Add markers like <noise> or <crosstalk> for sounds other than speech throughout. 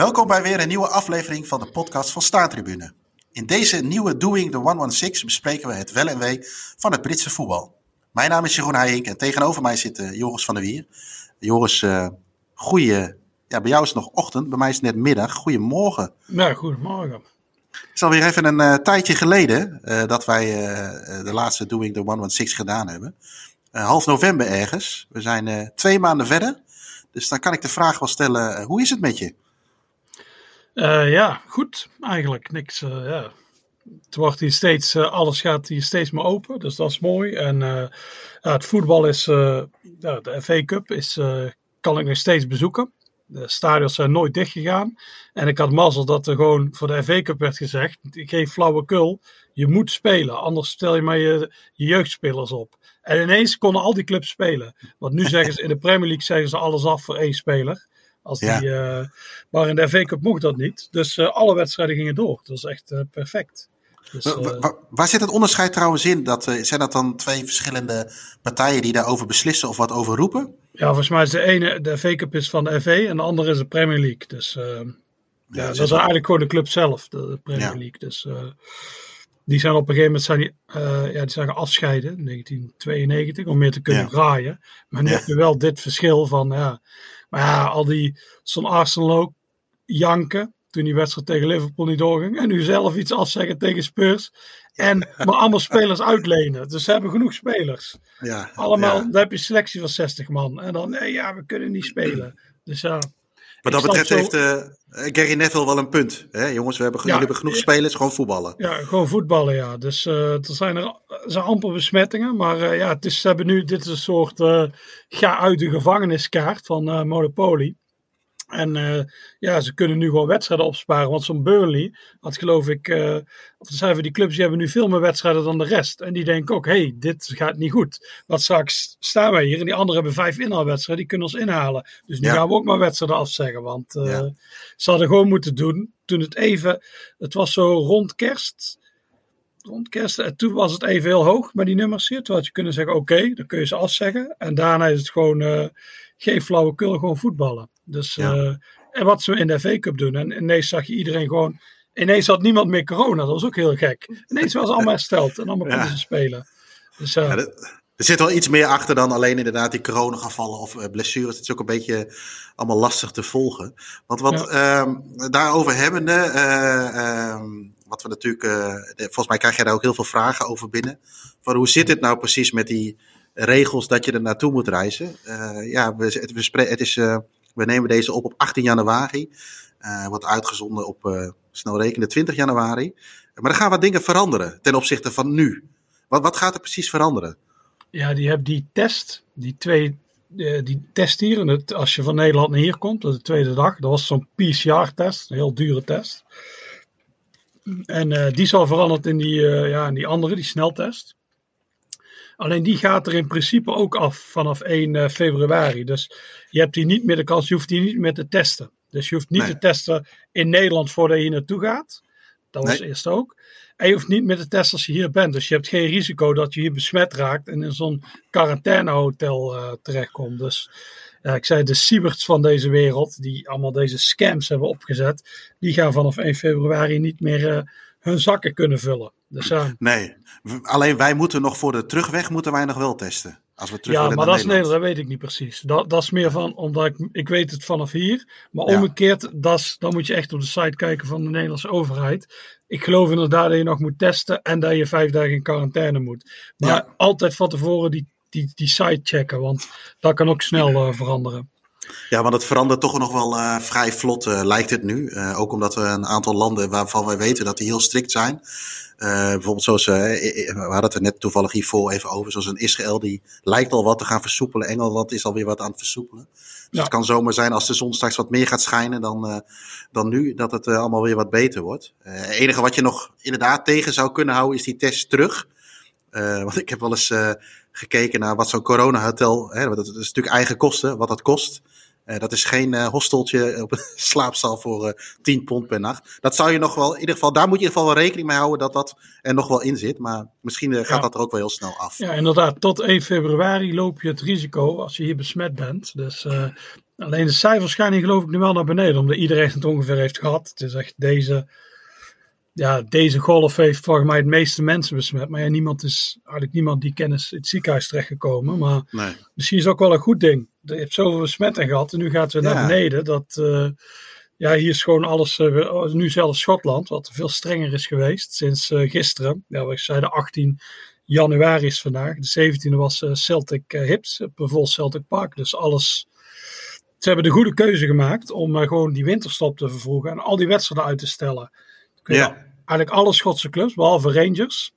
Welkom bij weer een nieuwe aflevering van de podcast van Staartribune. In deze nieuwe Doing the 116 bespreken we het wel en wee van het Britse voetbal. Mijn naam is Jeroen Heijink en tegenover mij zit uh, Joris van der Wier. Joris, uh, goeie, ja, bij jou is het nog ochtend, bij mij is het net middag. Goedemorgen. Ja, goedemorgen. Het is alweer even een uh, tijdje geleden dat wij de laatste Doing the 116 gedaan hebben. half november ergens. We zijn twee maanden verder. Dus dan kan ik de vraag wel stellen, hoe is het met je? Uh, ja, goed. Eigenlijk niks. Uh, ja. Het wordt hier steeds, uh, alles gaat hier steeds meer open, dus dat is mooi. En ja, het voetbal is, de FA Cup is, kan ik nog steeds bezoeken. De stadions zijn nooit dicht gegaan. En ik had mazzel dat er gewoon voor de FA Cup werd gezegd: geen flauwekul, je moet spelen, anders stel je maar je jeugdspelers op. En ineens konden al die clubs spelen. Want nu zeggen ze in de Premier League zeggen ze alles af voor één speler. Als die, ja. uh, maar in de FA Cup mocht dat niet. Dus uh, alle wedstrijden gingen door. Dat is echt uh, perfect. Dus, waar, waar, zit het onderscheid trouwens in? Dat, zijn dat dan twee verschillende partijen die daarover beslissen of wat over roepen? Ja, volgens mij is de ene, de FA Cup is van de FA en de andere is de Premier League. Dus ja, ja dat is eigenlijk gewoon de club zelf, de, Premier ja. League. Dus die zijn op een gegeven moment zijn die, ja, die zijn afscheiden in 1992 om meer te kunnen draaien. Maar nu heb je wel dit verschil van ja, maar ja, al die, zo'n Arsenal ook, janken toen die wedstrijd tegen Liverpool niet doorging. En nu zelf iets afzeggen tegen Spurs. En maar allemaal spelers uitlenen. Dus ze hebben genoeg spelers. Ja, Allemaal, dan heb je selectie van 60 man. En dan, nee, ja, we kunnen niet spelen. Dus ja. Wat dat betreft zo... heeft uh, Gary Neville wel een punt. Hè? Jongens, we hebben, ja, jullie hebben genoeg spelers, gewoon voetballen. Ja, gewoon voetballen, ja. Dus uh, er zijn er, zijn amper besmettingen. Maar uh, ja, het is, ze hebben nu, dit is een soort ga uit de gevangeniskaart van Monopoly. En uh, ja, ze kunnen nu gewoon wedstrijden opsparen. Want zo'n Burnley had geloof ik, uh, of zijn we die clubs, die hebben nu veel meer wedstrijden dan de rest. En die denken ook, hey, dit gaat niet goed. Want straks staan wij hier en die anderen hebben vijf inhaalwedstrijden, die kunnen ons inhalen. Dus nu ja. gaan we ook maar wedstrijden afzeggen. Want uh, ja. ze hadden gewoon moeten doen, toen het even, het was zo rond kerst, rond kerst, en toen was het even heel hoog met die nummers hier. Toen had je kunnen zeggen, oké, okay, dan kun je ze afzeggen. En daarna is het gewoon geen flauwekul, gewoon voetballen. Dus, ja. uh, en wat ze in de FA Cup doen. En ineens zag je iedereen gewoon. Ineens had niemand meer corona. Dat was ook heel gek. Ineens was allemaal hersteld. En allemaal konden ja. ze spelen. Dus, ja, er zit wel iets meer achter dan alleen inderdaad die coronagevallen of uh, blessures. Het is ook een beetje allemaal lastig te volgen. Want wat ja. uh, daarover hebbende, uh, wat we natuurlijk, volgens mij krijg jij daar ook heel veel vragen over binnen. Van hoe zit het nou precies met die regels dat je er naartoe moet reizen. Ja, we, het, we, het is, we nemen deze op op 18 januari. Uh, wordt uitgezonden op, snel rekenen, 20 januari. Maar er gaan wat dingen veranderen ten opzichte van nu. Wat, wat gaat er precies veranderen? Ja, die hebt die test, die twee, die test hier. Als je van Nederland naar hier komt, dat is de tweede dag. Dat was zo'n PCR-test, een heel dure test. En die zal veranderd in die, ja, in die andere, die sneltest. Alleen die gaat er in principe ook af vanaf 1 uh, februari. Dus je hebt hier niet meer de kans, je hoeft die niet meer te testen. Dus je hoeft niet nee. te testen in Nederland voordat je hier naartoe gaat. Dat was nee. eerst ook. En je hoeft niet meer te testen als je hier bent. Dus je hebt geen risico dat je hier besmet raakt en in zo'n quarantainehotel uh, terechtkomt. Dus ik zei, de Sieberts van deze wereld, die allemaal deze scams hebben opgezet, die gaan vanaf 1 februari niet meer uh, hun zakken kunnen vullen. Dus, uh, nee, alleen wij moeten nog voor de terugweg moeten wij nog wel testen. Als we terug ja, maar dat is Nederland, dat weet ik niet precies. Dat, dat is meer van, omdat ik, ik weet het vanaf hier. Maar omgekeerd, dat is, dan moet je echt op de site kijken van de Nederlandse overheid. Ik geloof inderdaad dat je nog moet testen en dat je vijf dagen in quarantaine moet. Maar ja. altijd van tevoren die, die, die site checken, want dat kan ook snel uh, veranderen. Ja, want het verandert toch nog wel uh, vrij vlot, uh, lijkt het nu. Uh, ook omdat we een aantal landen waarvan wij weten dat die heel strikt zijn. bijvoorbeeld zoals, we hadden het er net toevallig hiervoor even over, zoals een Israël, die lijkt al wat te gaan versoepelen. Engeland is alweer wat aan het versoepelen. Dus ja. het kan zomaar zijn als de zon straks wat meer gaat schijnen dan, dan nu, dat het allemaal weer wat beter wordt. Het enige wat je nog inderdaad tegen zou kunnen houden is die test terug. want ik heb wel eens gekeken naar wat zo'n corona-hotel, hè, dat is natuurlijk eigen kosten, wat dat kost. Uh, dat is geen uh, hosteltje <laughs> op een slaapzaal voor uh, 10 pond per nacht. Dat zou je nog wel, in ieder geval, daar moet je in ieder geval wel rekening mee houden dat dat er nog wel in zit. Maar misschien gaat ja. dat er ook wel heel snel af. Ja, inderdaad. Tot 1 februari loop je het risico als je hier besmet bent. Dus Alleen de cijfers gaan geloof ik nu wel naar beneden, omdat iedereen het ongeveer heeft gehad. Het is echt deze, ja, deze golf heeft volgens mij het meeste mensen besmet. Maar ja, niemand is, eigenlijk niemand die kennis in het ziekenhuis terechtgekomen. Maar Nee. misschien is het ook wel een goed ding. Je hebt zoveel besmetting gehad en nu gaat het weer naar Ja. beneden. Dat, eh, ja, hier is gewoon alles, eh, oh, nu zelfs Schotland, wat veel strenger is geweest sinds eh, gisteren. Ja, we zeiden 18 januari is vandaag. De 17e was Celtic Hips, op vol Celtic Park. Dus alles, ze hebben de goede keuze gemaakt om gewoon die winterstop te vervroegen en al die wedstrijden uit te stellen. Ja. Eigenlijk alle Schotse clubs, behalve Rangers,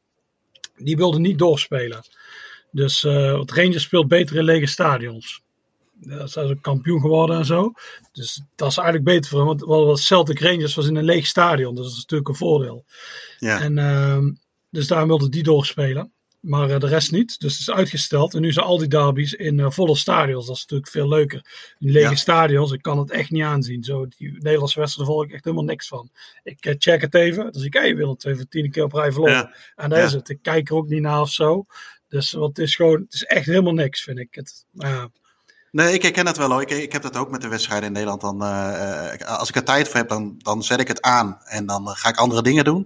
die wilden niet doorspelen. Dus want Rangers speelt beter in lege stadions. Ze zijn ook kampioen geworden en zo. Dus dat is eigenlijk beter voor hem. Want Celtic Rangers was in een leeg stadion. Dus dat is natuurlijk een voordeel. Ja. En, ehm, dus daarom wilden die doorspelen. Maar eh, de rest niet. Dus het is uitgesteld. En nu zijn al die derbies in eh, volle stadions. Dat is natuurlijk veel leuker. In lege Ja. stadions, ik kan het echt niet aanzien. Zo, die Nederlandse wedstrijden volg ik echt helemaal niks van. Ik eh, check het even. Dan zie ik, hé, Willem twee voor tien keer op rij verloren. Ja. En dat Ja. is het. Ik kijk er ook niet naar of zo. Dus wat het is gewoon, het is echt helemaal niks, vind ik. Het, ja, Nee, ik herken dat wel hoor. Ik, ik heb dat ook met de wedstrijden in Nederland. Dan, eh, eh, als ik er tijd voor heb, dan, dan zet ik het aan en dan eh, ga ik andere dingen doen.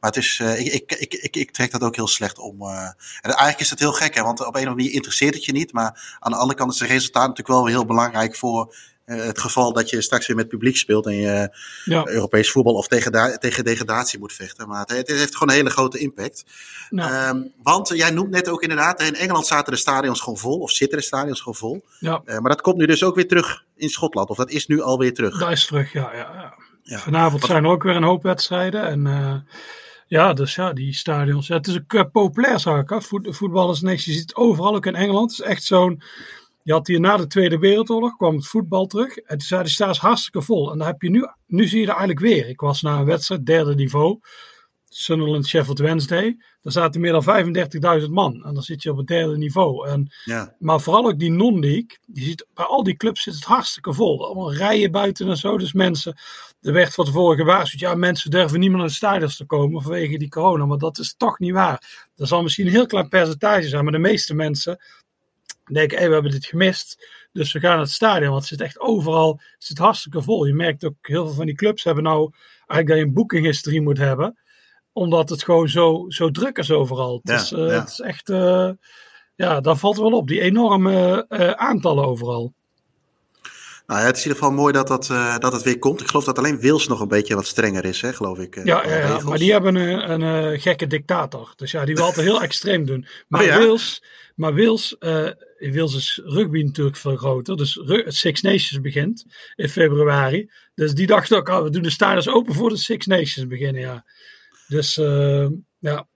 Maar het is, ik, ik, ik, ik, trek dat ook heel slecht om. En eigenlijk is het heel gek, hè, want op een of andere manier interesseert het je niet. Maar aan de andere kant is het resultaat natuurlijk wel heel belangrijk voor het geval dat je straks weer met publiek speelt en je ja. Europees voetbal of tegen, tegen degradatie moet vechten. Maar het, het heeft gewoon een hele grote impact. Nou, Ehm, want eh, jij noemt net ook inderdaad, in Engeland zaten de stadions gewoon vol, of zitten de stadions gewoon vol. ja, Eh, maar dat komt nu dus ook weer terug in Schotland, of dat is nu alweer terug. dat is terug, ja. ja, ja. Vanavond Wat- zijn er ook weer een hoop wedstrijden. En eh, ja, dus ja, die stadions. Ja, het is eh, populair, zag ik. hè. Voet, voetbal is niks. Je ziet het overal, ook in Engeland. Het is echt zo'n... Je had hier na de Tweede Wereldoorlog, kwam het voetbal terug. En toen zei de hartstikke vol. En dan heb je nu, nu zie je er eigenlijk weer. Ik was naar een wedstrijd, derde niveau. Sunderland Sheffield Wednesday. Daar zaten meer dan 35.000 man. En dan zit je op het derde niveau. En Ja, maar vooral ook die non-league. Je ziet, bij al die clubs zit het hartstikke vol. Allemaal rijen buiten en zo. Dus mensen, er werd van tevoren gewaarschuwd. Ja, mensen durven niet meer naar de stadions te komen vanwege die corona. Maar dat is toch niet waar. Dat zal misschien een heel klein percentage zijn. Maar de meeste mensen denken, hé, we hebben dit gemist. Dus we gaan naar het stadion. Want het zit echt overal, het zit hartstikke vol. Je merkt ook, heel veel van die clubs hebben nou eigenlijk dat je een boekinghistorie moet hebben. Omdat het gewoon zo, zo druk is overal. Het, Ja, is, ja. het is echt... eh, ja, daar valt wel op. Die enorme eh, aantallen overal. Nou ja, het is in ieder geval mooi dat, dat, eh, dat het weer komt. Ik geloof dat alleen Wils nog een beetje wat strenger is, hè, geloof ik. eh, Ja, maar die hebben een, een, eh, gekke dictator. Dus ja, die wil altijd heel extreem doen. <laughs> Maar Oh ja? Wales, maar Wales, eh, Wales is rugby natuurlijk veel groter. Dus Six Nations begint in februari. Dus die dachten ook, oh, we doen de stadions open voor de Six Nations beginnen. Ja. Dus ja,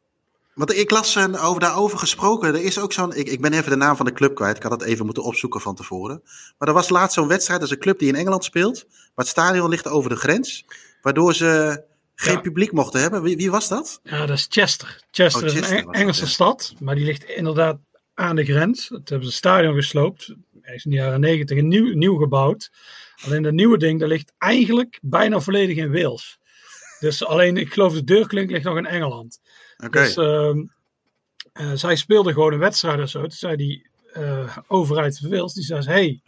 Want ik las eh, over daarover gesproken. Er is ook zo'n. Ik, ik ben even de naam van de club kwijt. Ik had het even moeten opzoeken van tevoren. Maar er was laatst zo'n wedstrijd. Dat is een club die in Engeland speelt. Maar het stadion ligt over de grens. Waardoor ze geen Ja. publiek mochten hebben. Wie, wie was dat? Ja, dat is Chester. Chester Oh, is een Eng- dat, Engelse ja. stad, maar die ligt inderdaad aan de grens. Het hebben ze stadion gesloopt. Hij is in de jaren negentig nieuw, nieuw gebouwd. Alleen dat nieuwe ding, dat ligt eigenlijk bijna volledig in Wales. Dus alleen, ik geloof de deurklink ligt nog in Engeland. Dus ehm, eh, zij speelden gewoon een wedstrijd of zo. Toen zei die eh, overheid van Wales, die zei, hey,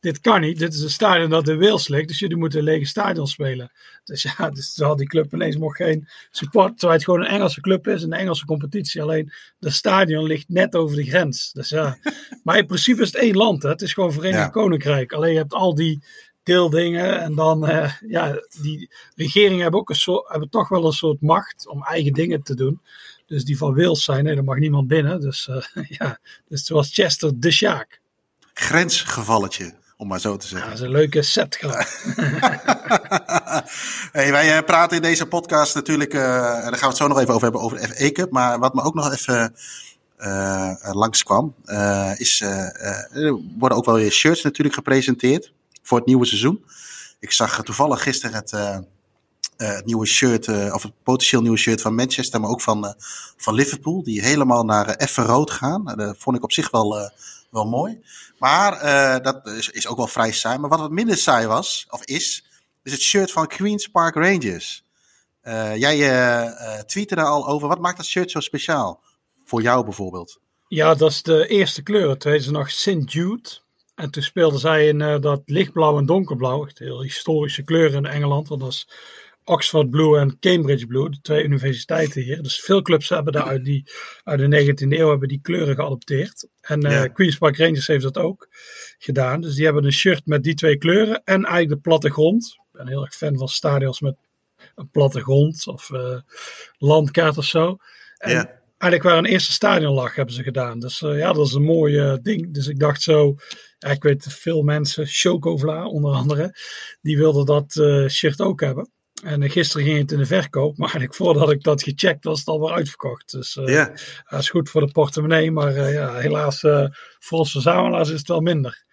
dit kan niet. Dit is een stadion dat in Wales ligt, dus jullie moeten een lege stadion spelen. Dus ja, <laughs> dus toen had die club ineens nog geen support, terwijl het gewoon een Engelse club is, een Engelse competitie. Alleen, de stadion ligt net over de grens. Dus ja, <laughs> maar in principe is het één land, hè. het is gewoon Verenigd Ja. Koninkrijk. Alleen je hebt al die deeldingen en dan, eh, ja, die regeringen hebben ook een soort, hebben toch wel een soort macht om eigen dingen te doen. Dus die van Wales zijn, nee, daar mag niemand binnen. Dus eh, <laughs> ja, dus zoals Chester de Sjaak. Grensgevalletje, om maar zo te Ja, zeggen. dat is een leuke set. <laughs> hey, wij eh, praten in deze podcast natuurlijk, en daar gaan we het zo nog even over hebben, over de FA Cup. Maar wat me ook nog even eh langskwam, is, er worden ook wel weer shirts natuurlijk gepresenteerd voor het nieuwe seizoen. Ik zag toevallig gisteren het, eh, eh, het nieuwe shirt, eh, of het potentieel nieuwe shirt van Manchester, maar ook van, van Liverpool, die helemaal naar eh, effe rood gaan. Dat vond ik op zich wel, wel mooi. Maar dat is, is ook wel vrij saai. Maar wat wat minder saai was, of is, is het shirt van Queen's Park Rangers. Jij tweette daar al over. Wat maakt dat shirt zo speciaal? Voor jou bijvoorbeeld. Ja, dat is de eerste kleur. Het ze nog St. Jude. En toen speelden zij in dat lichtblauw en donkerblauw. Echt heel historische kleuren in Engeland. Want dat is Oxford Blue en Cambridge Blue, de twee universiteiten hier. Dus veel clubs hebben daar uit, die, uit de 19e eeuw hebben die kleuren geadopteerd. En uh, Queen's Park Rangers heeft dat ook gedaan. Dus die hebben een shirt met die twee kleuren en eigenlijk de plattegrond. Ik ben heel erg fan van stadions met een plattegrond of uh, landkaart of zo. En ja. Eigenlijk waar een eerste stadion lag hebben ze gedaan. Dus uh, ja, dat is een mooi ding. Dus ik dacht zo, ja, ik weet veel mensen, Chocola onder andere, die wilden dat shirt ook hebben. En gisteren ging het in de verkoop, maar eigenlijk voordat ik dat gecheckt was het alweer uitverkocht. Dus ja. dat is goed voor de portemonnee, maar ja, helaas voor ons verzamelaars is het wel minder.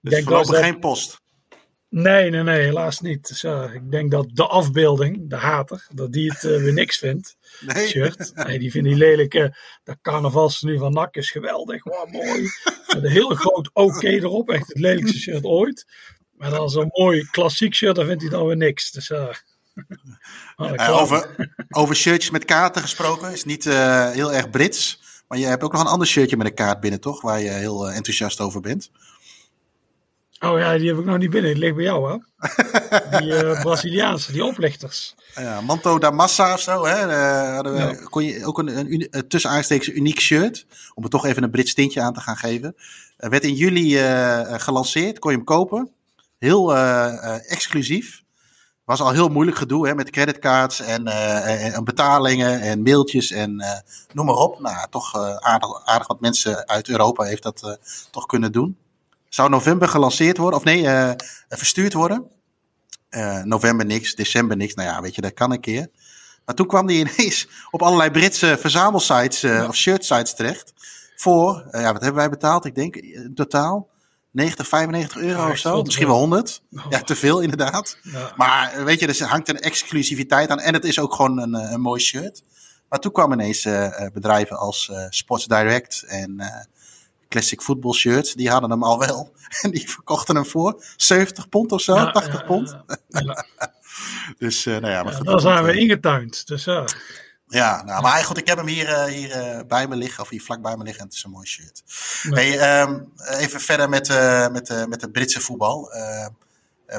Dus ik denk dat geen post? Nee, nee, nee, helaas niet. Dus, ik denk dat de afbeelding, de hater, dat die het weer niks vindt. <laughs> Nee. Shirt. Nee, die vindt die lelijke, dat carnavalsnu van NAC is geweldig. Wow, mooi. Met een heel groot oké erop, echt het lelijkste shirt ooit. Maar dan zo'n mooi klassiek shirt, dan vindt hij dan weer niks. Dus ja. <laughs> Oh, over, <laughs> over shirtjes met kaarten gesproken, is niet heel erg Brits. Maar je hebt ook nog een ander shirtje met een kaart binnen, toch? Waar je heel enthousiast over bent. Oh ja, die heb ik nog niet binnen. Die ligt bij jou, hè? Die uh, <laughs> Braziliaanse, die oplichters. Ja, Manto da Massa of zo, hè? Uh, ja. kon je ook een, een, een tussen uniek shirt, om er toch even een Brits tintje aan te gaan geven. werd in juli gelanceerd, kon je hem kopen. Heel exclusief was al heel moeilijk gedoe hè, met creditcards en, en, betalingen en mailtjes en noem maar op. Nou, toch aardig, aardig wat mensen uit Europa heeft dat toch kunnen doen. Zou november gelanceerd worden, of nee, verstuurd worden. november niks, december niks. Nou ja, weet je, dat kan een keer. Maar toen kwam die ineens op allerlei Britse verzamelsites of shirt sites terecht. Voor, ja, wat hebben wij betaald? Ik denk in totaal 90, 95 euro of zo. Misschien wel 100. Ja, te veel inderdaad. Maar weet je, er hangt een exclusiviteit aan. En het is ook gewoon een, een mooi shirt. Maar toen kwamen ineens uh, bedrijven als uh, Sports Direct en uh, Classic Football Shirts. Die hadden hem al wel. <laughs> En die verkochten hem voor 70 pond of zo, ja, 80 pond. <laughs> dus nou ja, maar Dan zijn we ingetuind. Dus ja. Ja, nou, maar goed, ik heb hem hier, uh, hier uh, bij me liggen, of hier vlak bij me liggen. En het is een mooi shirt. Hey, um, even verder met, uh, met, met het Britse voetbal.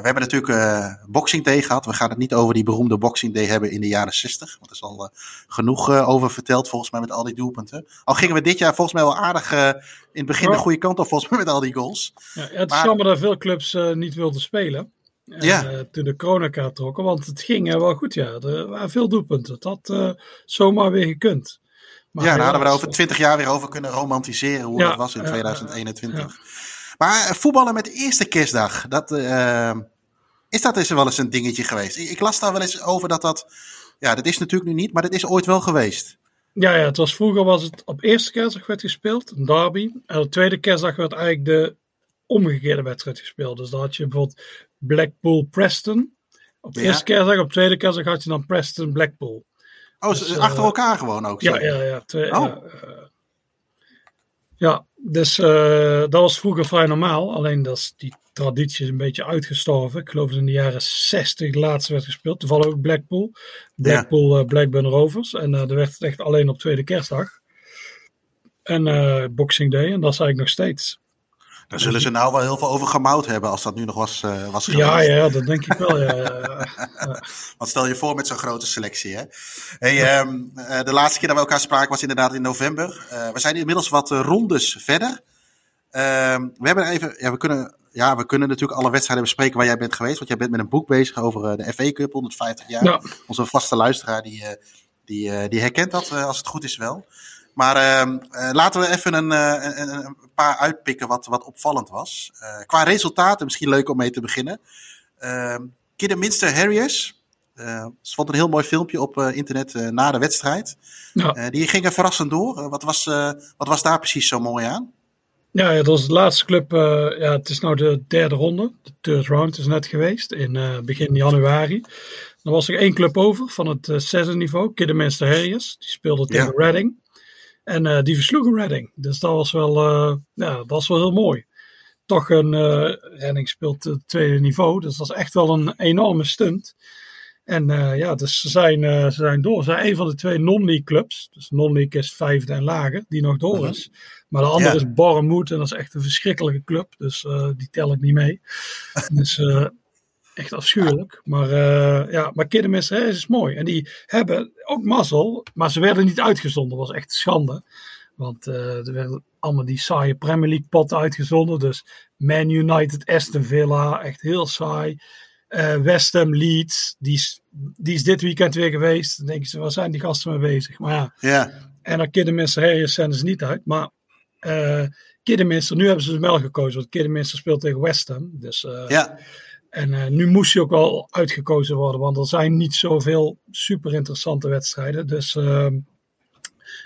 We hebben natuurlijk Boxing Day gehad. We gaan het niet over die beroemde Boxing Day hebben in de jaren 60. Want er is al genoeg over verteld, volgens mij, met al die doelpunten. Al gingen we dit jaar volgens mij wel aardig in het begin de goede kant op, volgens mij, met al die goals. Ja, het is jammer dat veel clubs niet wilden spelen. Ja. Uh, toen de coronakaart trokken, want het ging uh, wel goed, ja. Er waren veel doelpunten. Dat had uh, zomaar weer gekund. Maar ja, daar hadden we er over twintig jaar weer over kunnen romantiseren hoe ja, dat was in 2021. Maar voetballen met de eerste kerstdag, dat, is dat eens wel eens een dingetje geweest? Ik, ik, las daar wel eens over dat dat, ja, dat is natuurlijk nu niet, maar dat is ooit wel geweest. Ja, ja, het was vroeger was het op eerste kerstdag werd gespeeld, een derby. En op tweede kerstdag werd eigenlijk de omgekeerde wedstrijd gespeeld. Dus dan had je bijvoorbeeld Blackpool Preston. Op de ja. eerste kerstdag, op tweede kerstdag had je dan Preston Blackpool. Oh, dus, achter uh, elkaar gewoon ook? Ja, ja, ja. Twee, oh. uh, ja, dus uh, dat was vroeger vrij normaal. Alleen dat is, die traditie is een beetje uitgestorven. Ik geloof dat in de jaren 60 de laatste werd gespeeld. Toevallig ook Blackpool. Blackpool ja. Blackburn Rovers. En daar werd het echt alleen op tweede kerstdag. En Boxing Day. En dat is eigenlijk nog steeds. Daar zullen ze nou wel heel veel over gemouwd hebben als dat nu nog was, uh, was Ja, ja, dat denk ik wel. Ja, <laughs> Want stel je voor met zo'n grote selectie. Hè? Hey, um, uh, de laatste keer dat we elkaar spraken was inderdaad in november. Uh, we zijn inmiddels wat rondes verder. Ehm, we hebben even, ja, we kunnen, ja, we kunnen natuurlijk alle wedstrijden bespreken waar jij bent geweest. Want jij bent met een boek bezig over de FA Cup 150 jaar. Ja. Onze vaste luisteraar die, die, die herkent dat als het goed is wel. Maar uh, laten we even een, uh, een, een, paar uitpikken wat, wat opvallend was. Uh, qua resultaten, misschien leuk om mee te beginnen. Uh, Kidderminster Harriers. Uh, ze vond een heel mooi filmpje op internet na de wedstrijd. Ja. die gingen verrassend door. wat, was, wat was daar precies zo mooi aan? Ja, het was de laatste club. ja, het is nou de derde ronde. De third round is net geweest in begin januari. Er was er één club over van het zesde niveau, Kidderminster Harriers. Die speelde tegen ja. Reading. En uh, die versloegen Redding. Dus dat was wel, uh, ja, dat was wel heel mooi. Toch een uh, Redding speelt het tweede niveau. Dus dat is echt wel een enorme stunt. En ja, dus ze zijn, ze zijn door. Ze zijn een van de twee non-league clubs. Dus non-league is vijfde en lager, die nog door is. Maar de andere ja. is Bournemouth en dat is echt een verschrikkelijke club. Dus die tel ik niet mee. <laughs> dus echt afschuwelijk. Maar ja, maar Kidderminster is mooi. En die hebben ook mazzel, maar ze werden niet uitgezonden. Dat was echt schande. Want er werden allemaal die saaie Premier League potten uitgezonden. Dus Man United, Aston Villa, echt heel saai. Uh, West Ham Leeds, die is, die is dit weekend weer geweest. Dan denken ze, waar zijn die gasten mee bezig? Maar ja, ja. en dan Kidderminster Harriers zenden ze niet uit. Maar uh, Kidderminster, nu hebben ze dus wel gekozen. Want Kidderminster speelt tegen West Ham. Dus, uh, ja. En nu moest hij ook wel uitgekozen worden. Want er zijn niet zoveel super interessante wedstrijden. Dus ehm,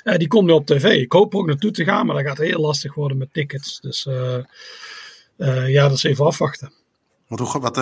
die komt nu op tv. Ik hoop ook naartoe te gaan. Maar dat gaat heel lastig worden met tickets. Dus ja, dat is even afwachten. Wat,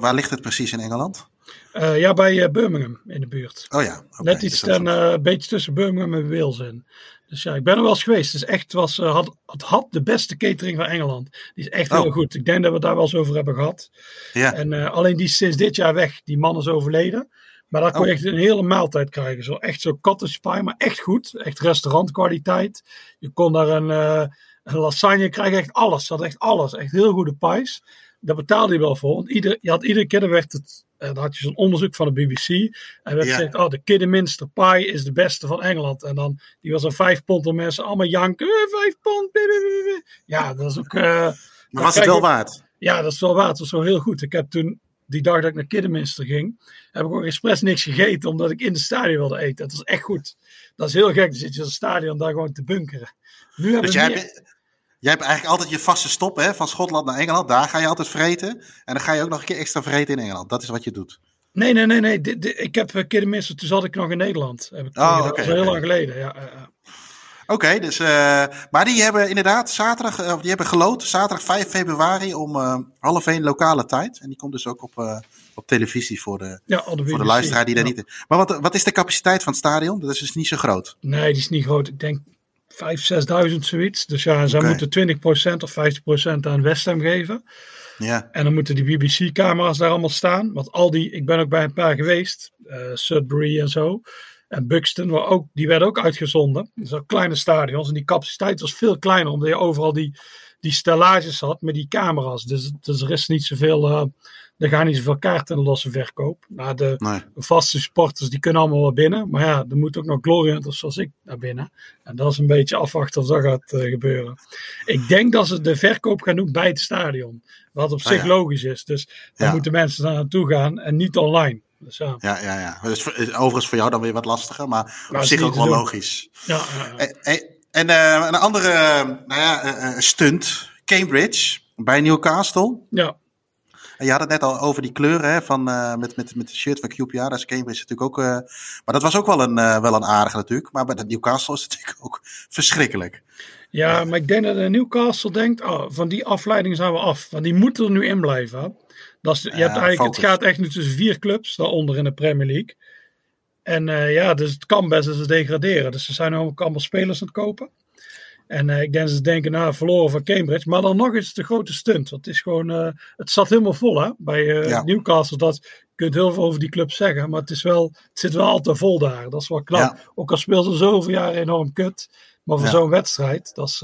waar ligt het precies in Engeland? Ja, bij Birmingham in de buurt. Oh ja. Okay, Net iets ten, een beetje tussen Birmingham en Wales in. Dus ja, ik ben er wel eens geweest. Het, is echt, was, had, het had de beste catering van Engeland. Die is echt oh. heel goed. Ik denk dat we het daar wel eens over hebben gehad. Ja. En alleen die is sinds dit jaar weg. Die man is overleden. Maar daar kon je oh. echt een hele maaltijd krijgen. Zo, echt zo cottage pie, maar echt goed. Echt restaurantkwaliteit. Je kon daar een, een lasagne krijgen. Echt alles. Ze had echt alles. Echt heel goede pies daar betaalde je wel voor. Want ieder, je had iedere keer werd het, uh, dan had je zo'n onderzoek van de BBC. En werd ja. gezegd, oh, de Kidderminster Pie is de beste van Engeland. En dan, die was een vijf pond en mensen allemaal janken. Eh, vijf pond. Ja, dat is ook... Uh, maar was het wel waard? Ja, dat is wel waard. Dat was wel heel goed. Ik heb toen, die dag dat ik naar Kidderminster ging, heb ik ook expres niks gegeten, omdat ik in de stadion wilde eten. Dat is echt goed. Dat is heel gek. Dan zit je in het stadion daar gewoon te bunkeren. Nu dus jij hebt... Jij hebt eigenlijk altijd je vaste stop hè, van Schotland naar Engeland. Daar ga je altijd vreten. En dan ga je ook nog een keer extra vreten in Engeland. Dat is wat je doet. Nee, nee, nee. nee. ik heb een keer de minste, toen zat ik nog in Nederland. Heb ik, oh, dat okay, heel okay. lang geleden. Ja, uh, Oké, okay, dus, uh, maar die hebben inderdaad zaterdag, uh, die hebben geloot, zaterdag 5 februari om uh, half 1 lokale tijd. En die komt dus ook op, op televisie voor de, ja, voor de luisteraar die daar niet... Maar wat, wat is de capaciteit van het stadion? Dat is dus niet zo groot. Nee, die is niet groot. Ik denk 5.000, 6.000 zoiets. Dus ja, zij Oké. moeten 20% of 50% aan West Ham geven. Ja, En dan moeten die BBC-camera's daar allemaal staan. Want al die, ik ben ook bij een paar geweest, eh, Sudbury en zo. En Buxton, waar ook, die werden ook uitgezonden. Dus ook kleine stadions. En die capaciteit was veel kleiner, omdat je overal die, die stellages had met die camera's. Dus, dus er is niet zoveel, eh, er gaan niet zoveel kaarten in de losse verkoop. De nee. vaste supporters, die kunnen allemaal wel binnen. Maar ja, er moet ook nog glory hunters zoals ik naar binnen. En dat is een beetje afwachten of dat gaat uh, gebeuren. Ik denk dat ze de verkoop gaan doen bij het stadion. Wat op Ah, zich ja. logisch is. Dus dan Ja. moeten mensen daar naartoe gaan en niet online. Dus ja, ja, ja. ja. Dus overigens voor jou dan weer wat lastiger, maar op Maar zich ook wel doen. logisch. ja. En, en- en eh, een andere eh, nou ja, eh, eh, stunt, Cambridge bij Newcastle. ja. Je had het net al over die kleuren hè, van, eh, met, met, met de shirt van QPR. Daar is Cambridge natuurlijk ook. eh, maar dat was ook wel een, eh, wel een aardige natuurlijk. Maar bij de Newcastle is het <laughs> natuurlijk ook verschrikkelijk. Ja, maar ik denk dat de Newcastle denkt, oh, van die afleiding zijn we af. Want die moeten er nu in blijven. Dat is, je hebt eigenlijk, focus. het gaat echt nu tussen vier clubs daaronder in de Premier League. En ja, dus het kan best dat ze degraderen. Dus ze zijn ook allemaal spelers aan het kopen. En eh, ik denk dat ze denken, nou, verloren van Cambridge. Maar dan nog is het een grote stunt. Want het is gewoon, eh, het zat helemaal vol hè, bij eh, Ja. Newcastle. Dat, je kunt heel veel over die club zeggen. Maar het, is wel, het zit wel altijd vol daar. Dat is wel knap. Ja. Ook al speelt ze zoveel jaren enorm kut. Maar voor Ja. zo'n wedstrijd, dat is...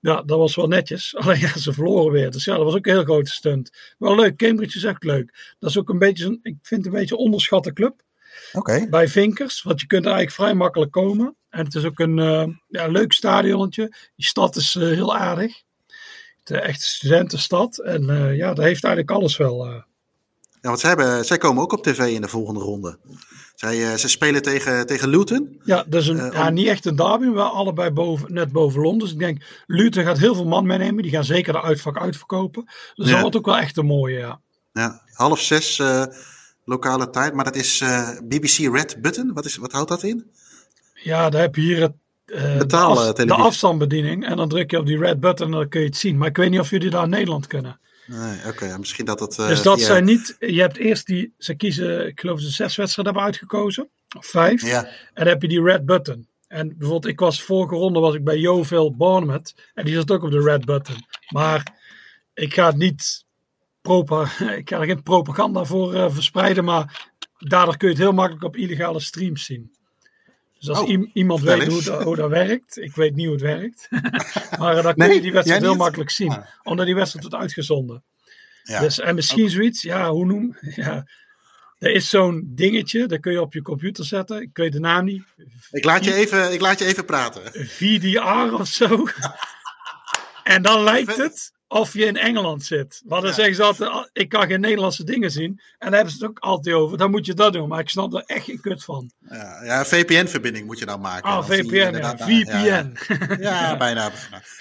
ja, dat was wel netjes. <laughs> Alleen ja, ze verloren weer. Dus ja, dat was ook een heel grote stunt. Wel leuk. Cambridge is echt leuk. Dat is ook een beetje, ik vind het een beetje een onderschatte club. Oké. Bij Vinkers. Want je kunt er eigenlijk vrij makkelijk komen. En het is ook een eh, ja, leuk stadionnetje. Die stad is eh, heel aardig. Het is echt een studentenstad. En eh, ja, dat heeft eigenlijk alles wel. eh. Ja, want zij, hebben, zij komen ook op tv in de volgende ronde. Zij, eh, ze spelen tegen, tegen Luton. Ja, dus een, Eh, ja, om- niet echt een derby, maar allebei boven, net boven Londen. Dus ik denk, Luton gaat heel veel man meenemen. Die gaan zeker de uitvak uitverkopen. Dus Ja. dat wordt ook wel echt een mooie, ja. Ja, half zes eh, lokale tijd. Maar dat is eh, BBC Red Button. Wat, is, wat houdt dat in? Ja, daar heb je hier het, eh, Betalen de, af- de afstandsbediening. En dan druk je op die red button en dan kun je het zien. Maar ik weet niet of jullie daar in Nederland kunnen. Nee, oké. misschien dat het... eh, dus dat via- zijn niet... Je hebt eerst die... Ze kiezen, ik geloof ze zes wedstrijden hebben uitgekozen. Of vijf. Ja, En dan heb je die red button. En bijvoorbeeld, ik was vorige ronde was ik bij Yeovil Bournemouth. En die zat ook op de red button. Maar ik ga het niet <laughs> ik ga er geen propaganda voor uh, verspreiden, maar daardoor kun je het heel makkelijk op illegale streams zien. Dus als oh, iemand weet hoe, dat, hoe, dat werkt, ik weet niet hoe het werkt, <laughs> maar dan kun je die wedstrijd heel makkelijk zien, ah. omdat die wedstrijd wordt uitgezonden. Ja. Dus, en misschien zoiets, ja, hoe noem <laughs> ja, er is zo'n dingetje, dat kun je op je computer zetten. Ik weet de naam niet. Ik laat je even, ik laat je even praten. VDR of zo. en dan lijkt het of je in Engeland zit. Maar dan zeggen ze altijd, ik kan geen Nederlandse dingen zien. En daar hebben ze het ook altijd over. Dan moet je dat doen. Maar ik snap er echt geen kut van. Ja, ja VPN-verbinding moet je dan maken. Ah, VPN, ja. VPN. Ja, bijna.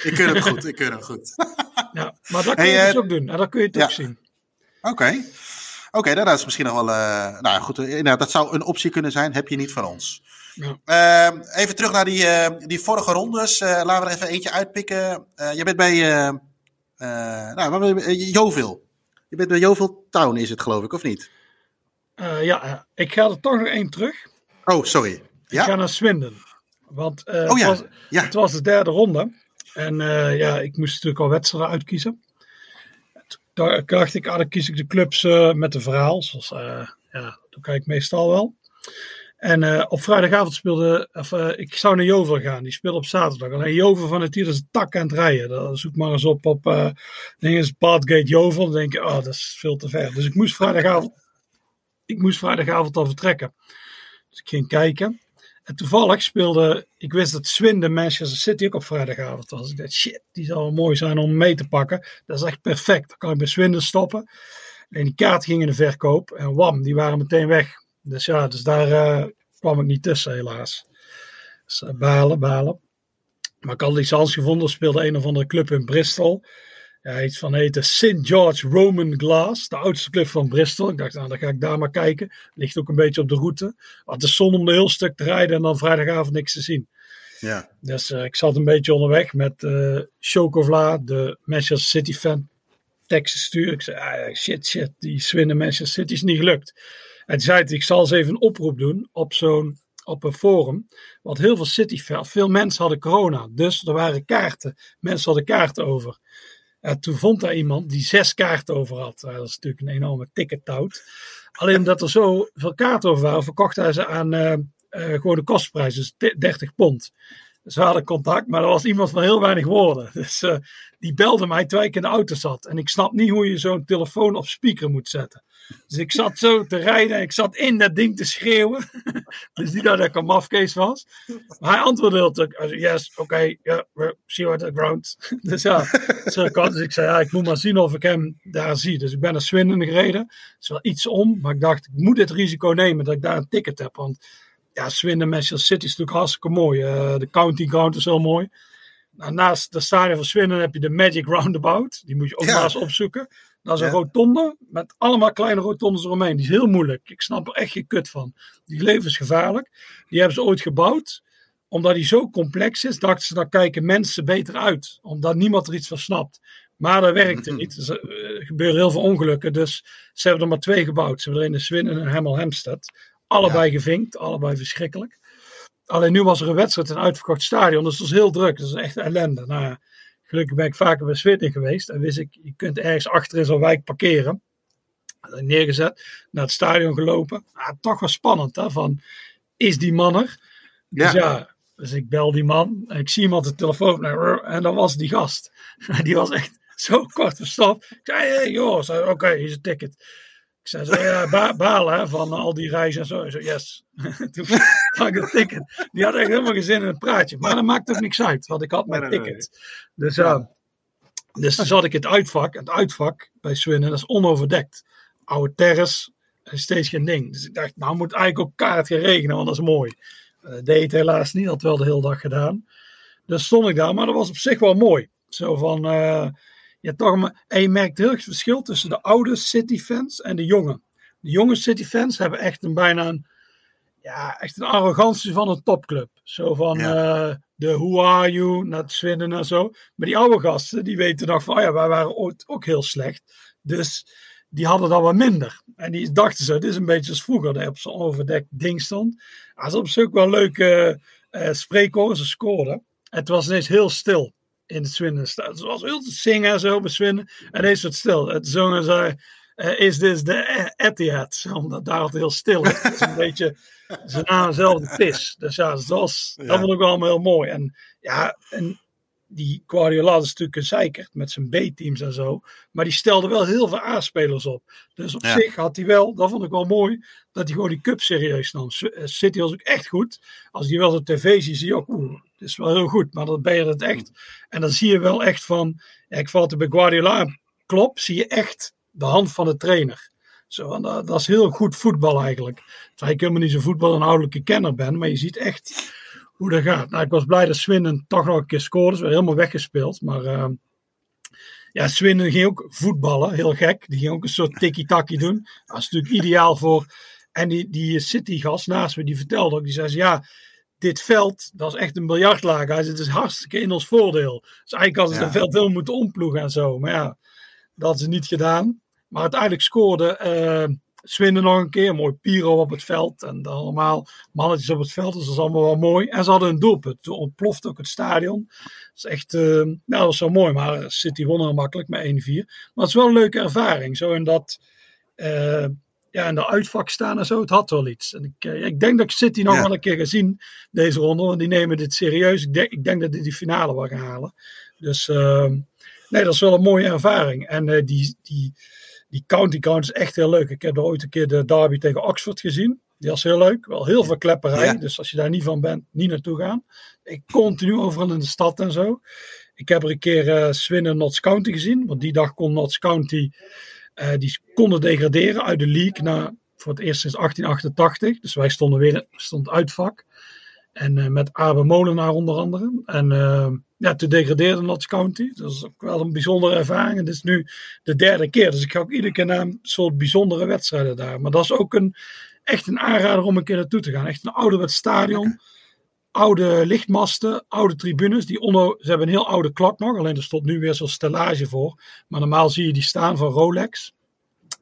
Ik kun het goed, ik kun het goed. ja, maar dat kun je dus ook doen. En dan kun je het ook zien. Oké. Oké, okay, dat is misschien nog wel. Uh, nou goed, inderdaad, dat zou een optie kunnen zijn. Heb je niet van ons. Ja. Uh, even terug naar die, uh, die vorige rondes. Laten we er even eentje uitpikken. je bent bij nou, Jovil. Je bent bij Jovil Town, is het geloof ik, of niet? ja, ik ga er toch nog één terug. Oh, sorry. Ja? Ik ga naar Swinden. Want oh, ja. het, was, ja. het was de derde ronde. En ja, ik moest natuurlijk al wedstrijden uitkiezen daar dacht ik, ah, dan kies ik de clubs uh, met een verhaal. Zoals, ja, dat kijk ik meestal wel. En uh, op vrijdagavond speelde, of, ik zou naar Jover gaan. Die speelde op zaterdag. Alleen Jover van het hier is tak aan het rijden. Dan zoek maar eens op op uh, is Badgate Jover. Dan denk je, oh, dat is veel te ver. Dus ik moest vrijdagavond, ik moest vrijdagavond al vertrekken. Dus ik ging kijken. En toevallig speelde, ik wist dat Swindon Manchester City ook op vrijdagavond was. Ik dacht, shit, die zou wel mooi zijn om mee te pakken. Dat is echt perfect. Dan kan ik bij Swindon stoppen. En die kaart ging in de verkoop. En wam, die waren meteen weg. Dus ja, dus daar uh, kwam ik niet tussen helaas. Dus uh, balen, balen. Maar ik had licentie gevonden. Speelde een of andere club in Bristol ja, iets van heette St. George Roman Glass, de oudste club van Bristol. Ik dacht, nou, dan ga ik daar maar kijken. Ligt ook een beetje op de route. Want het is zon om de heel stuk te rijden en dan vrijdagavond niks te zien. Ja. Dus uh, ik zat een beetje onderweg met uh, Chokovla, de Manchester City fan, teksten sturen. Ik zei, ah, shit, shit, die Swinnen Manchester City is niet gelukt. En zei ik zal eens even een oproep doen op zo'n op een forum. Want heel veel City veel mensen hadden corona. Dus er waren kaarten. Mensen hadden kaarten over. Ja, toen vond daar iemand die zes kaarten over had. dat is natuurlijk een enorme tickettout. Alleen omdat er zo veel kaarten over waren, verkocht hij ze aan uh, gewoon de kostprijs, dus 30 pond. Dus we hadden contact, maar er was iemand van heel weinig woorden. <laughs> Dus uh, die belde mij terwijl ik in de auto zat. En ik snap niet hoe je zo'n telefoon op speaker moet zetten. Dus ik zat zo te rijden en ik zat in dat ding te schreeuwen. <laughs> dus niet dat ik een mafkees was. Maar hij antwoordde heel. Yes, oké, okay, yeah, see what the ground. <laughs> dus ja, dus ik zei, ja, ik moet maar zien of ik hem daar zie. Dus ik ben naar Swindon gereden. Het is wel iets om, maar ik dacht, ik moet het risico nemen dat ik daar een ticket heb. Want ja, Swindon, Manchester City is natuurlijk hartstikke mooi. Uh, de county ground is heel mooi. Nou, naast de stadion van Swindon heb je de Magic Roundabout. Die moet je ook maar eens opzoeken. Dat is een rotonde met allemaal kleine rotondes eromheen. Die is heel moeilijk. Ik snap er echt geen kut van. Die levensgevaarlijk. Die hebben ze ooit gebouwd. Omdat die zo complex is, dachten ze, dan kijken mensen beter uit. Omdat niemand er iets van snapt. Maar dat werkte niet. Er gebeuren heel veel ongelukken. Dus ze hebben er maar twee gebouwd. Ze hebben er in de Swin en Hemel Hempstead. Allebei gevinkt. Allebei verschrikkelijk. Alleen nu was er een wedstrijd in een uitverkocht stadion. Dus het was heel druk. Dat is echt ellende. Nou Gelukkig ben ik vaker bij Zweden geweest. En wist ik, je kunt ergens achter in zo'n wijk parkeren. Neergezet, naar het stadion gelopen. Ah, toch wel spannend, hè? Van, is die man er? Dus ja, dus ik bel die man. En ik zie iemand de telefoon. En dan was die gast. <laughs> Die was echt zo kort verstopt. Ik zei, hey, joh, oké, okay, hier is een ticket. Ik zei zo, ja, <laughs> balen hè, van al die reizen en zo. zo, yes. <laughs> Toen had ik een ticket. Die had echt helemaal geen zin in het praatje. Maar dat maakt ook niks uit, want ik had mijn ticket. Dus ja. Dus zat ik in het uitvak. Het uitvak bij Swinnen, dat is onoverdekt. Oude terrace, steeds geen ding. Dus ik dacht, nou moet eigenlijk ook kaart gaan regenen, want dat is mooi. Uh, deed het helaas niet, had wel de hele dag gedaan. Dus stond ik daar, maar dat was op zich wel mooi. Zo van, uh, ja, toch, en je merkt heel erg het verschil tussen de oude City fans en de jonge. De jonge City fans hebben echt een bijna een, ja, echt een arrogantie van een topclub. Zo van eh, de who are you, naar het Swinnen en zo. Maar die oude gasten, die weten nog van, oh ja, wij waren ooit ook heel slecht. Dus die hadden dan wat minder. En die dachten zo, dit is een beetje als vroeger, dat op zo'n overdekt ding stond. Dat is op zich ook wel leuke uh, ze scoorden. Het was ineens heel stil. In het Stadion. Ze was heel te zingen en zo bij Swindon. En ineens het stil. Het zongen ze, uh, is dit de Etihad? Omdat daar altijd heel stil is. Het is een <laughs> beetje zijn naam zelf de pis. Dus ja, dat, was, ja. dat vond ik wel allemaal heel mooi. En ja, en die Guardiola is natuurlijk een zeikert met zijn B-teams en zo. Maar die stelde wel heel veel A-spelers op. Dus op ja. zich had hij wel, dat vond ik wel mooi, dat hij gewoon die cup serieus nam. City was ook echt goed. Als je wel op tv ziet, zie je ook, oeh, het is wel heel goed. Maar dan ben je het echt. En dan zie je wel echt van, ik val het bij Guardiola klopt, zie je echt de hand van de trainer. Zo, dat, dat, is heel goed voetbal eigenlijk. Terwijl ik helemaal niet zo'n voetbal een ouderlijke kenner ben, maar je ziet echt hoe dat gaat. Nou, ik was blij dat Swinnen toch nog een keer scoorde. Ze helemaal weggespeeld. Maar uh, ja, Swinnen ging ook voetballen. Heel gek. Die ging ook een soort tikkie-takkie doen. Dat is natuurlijk ideaal voor... En die, die City-gast naast me, die vertelde ook. Die zei, ja, dit veld, dat is echt een zei, het is hartstikke in ons voordeel. Dus eigenlijk hadden ze ja. het veld wel moeten omploegen en zo. Maar ja, dat hadden ze niet gedaan. Maar uiteindelijk scoorde... Uh, Swinden nog een keer, mooi Piro op het veld en dan allemaal mannetjes op het veld, dus dat is allemaal wel mooi. En ze hadden een doelpunt, toen ontploft ook het stadion. Dat is echt, uh, nou dat was zo mooi, maar City won er makkelijk met 1-4. Maar het is wel een leuke ervaring, zo in dat, uh, ja, in de uitvak staan en zo, het had wel iets. En ik, uh, ik denk dat ik City nog ja. wel een keer gezien deze ronde, want die nemen dit serieus. Ik denk, ik denk dat die die finale wel gaan halen. Dus nee, dat is wel een mooie ervaring. En die, die die county count is echt heel leuk. Ik heb er ooit een keer de derby tegen Oxford gezien. Die was heel leuk. Wel heel veel klepperij. Ja. Dus als je daar niet van bent, niet naartoe gaan. Ik continu overal in de stad en zo. Ik heb er een keer uh, Swindon Notts County gezien. Want die dag kon Notts County. Uh, die konden degraderen uit de league naar, voor het eerst sinds 1888. Dus wij stonden weer stond uitvak. En uh, met Abe Molenaar onder andere. En ja, toen degradeerde Notts County. Dat is ook wel een bijzondere ervaring. Het is nu de derde keer. Dus ik ga ook iedere keer naar een soort bijzondere wedstrijden daar. Maar dat is ook een, echt een aanrader om een keer naartoe te gaan. Echt een ouderwets stadion. Oude lichtmasten, oude tribunes. Die onder, ze hebben een heel oude klok nog. Alleen er stond nu weer zo'n stellage voor. Maar normaal zie je die staan van Rolex.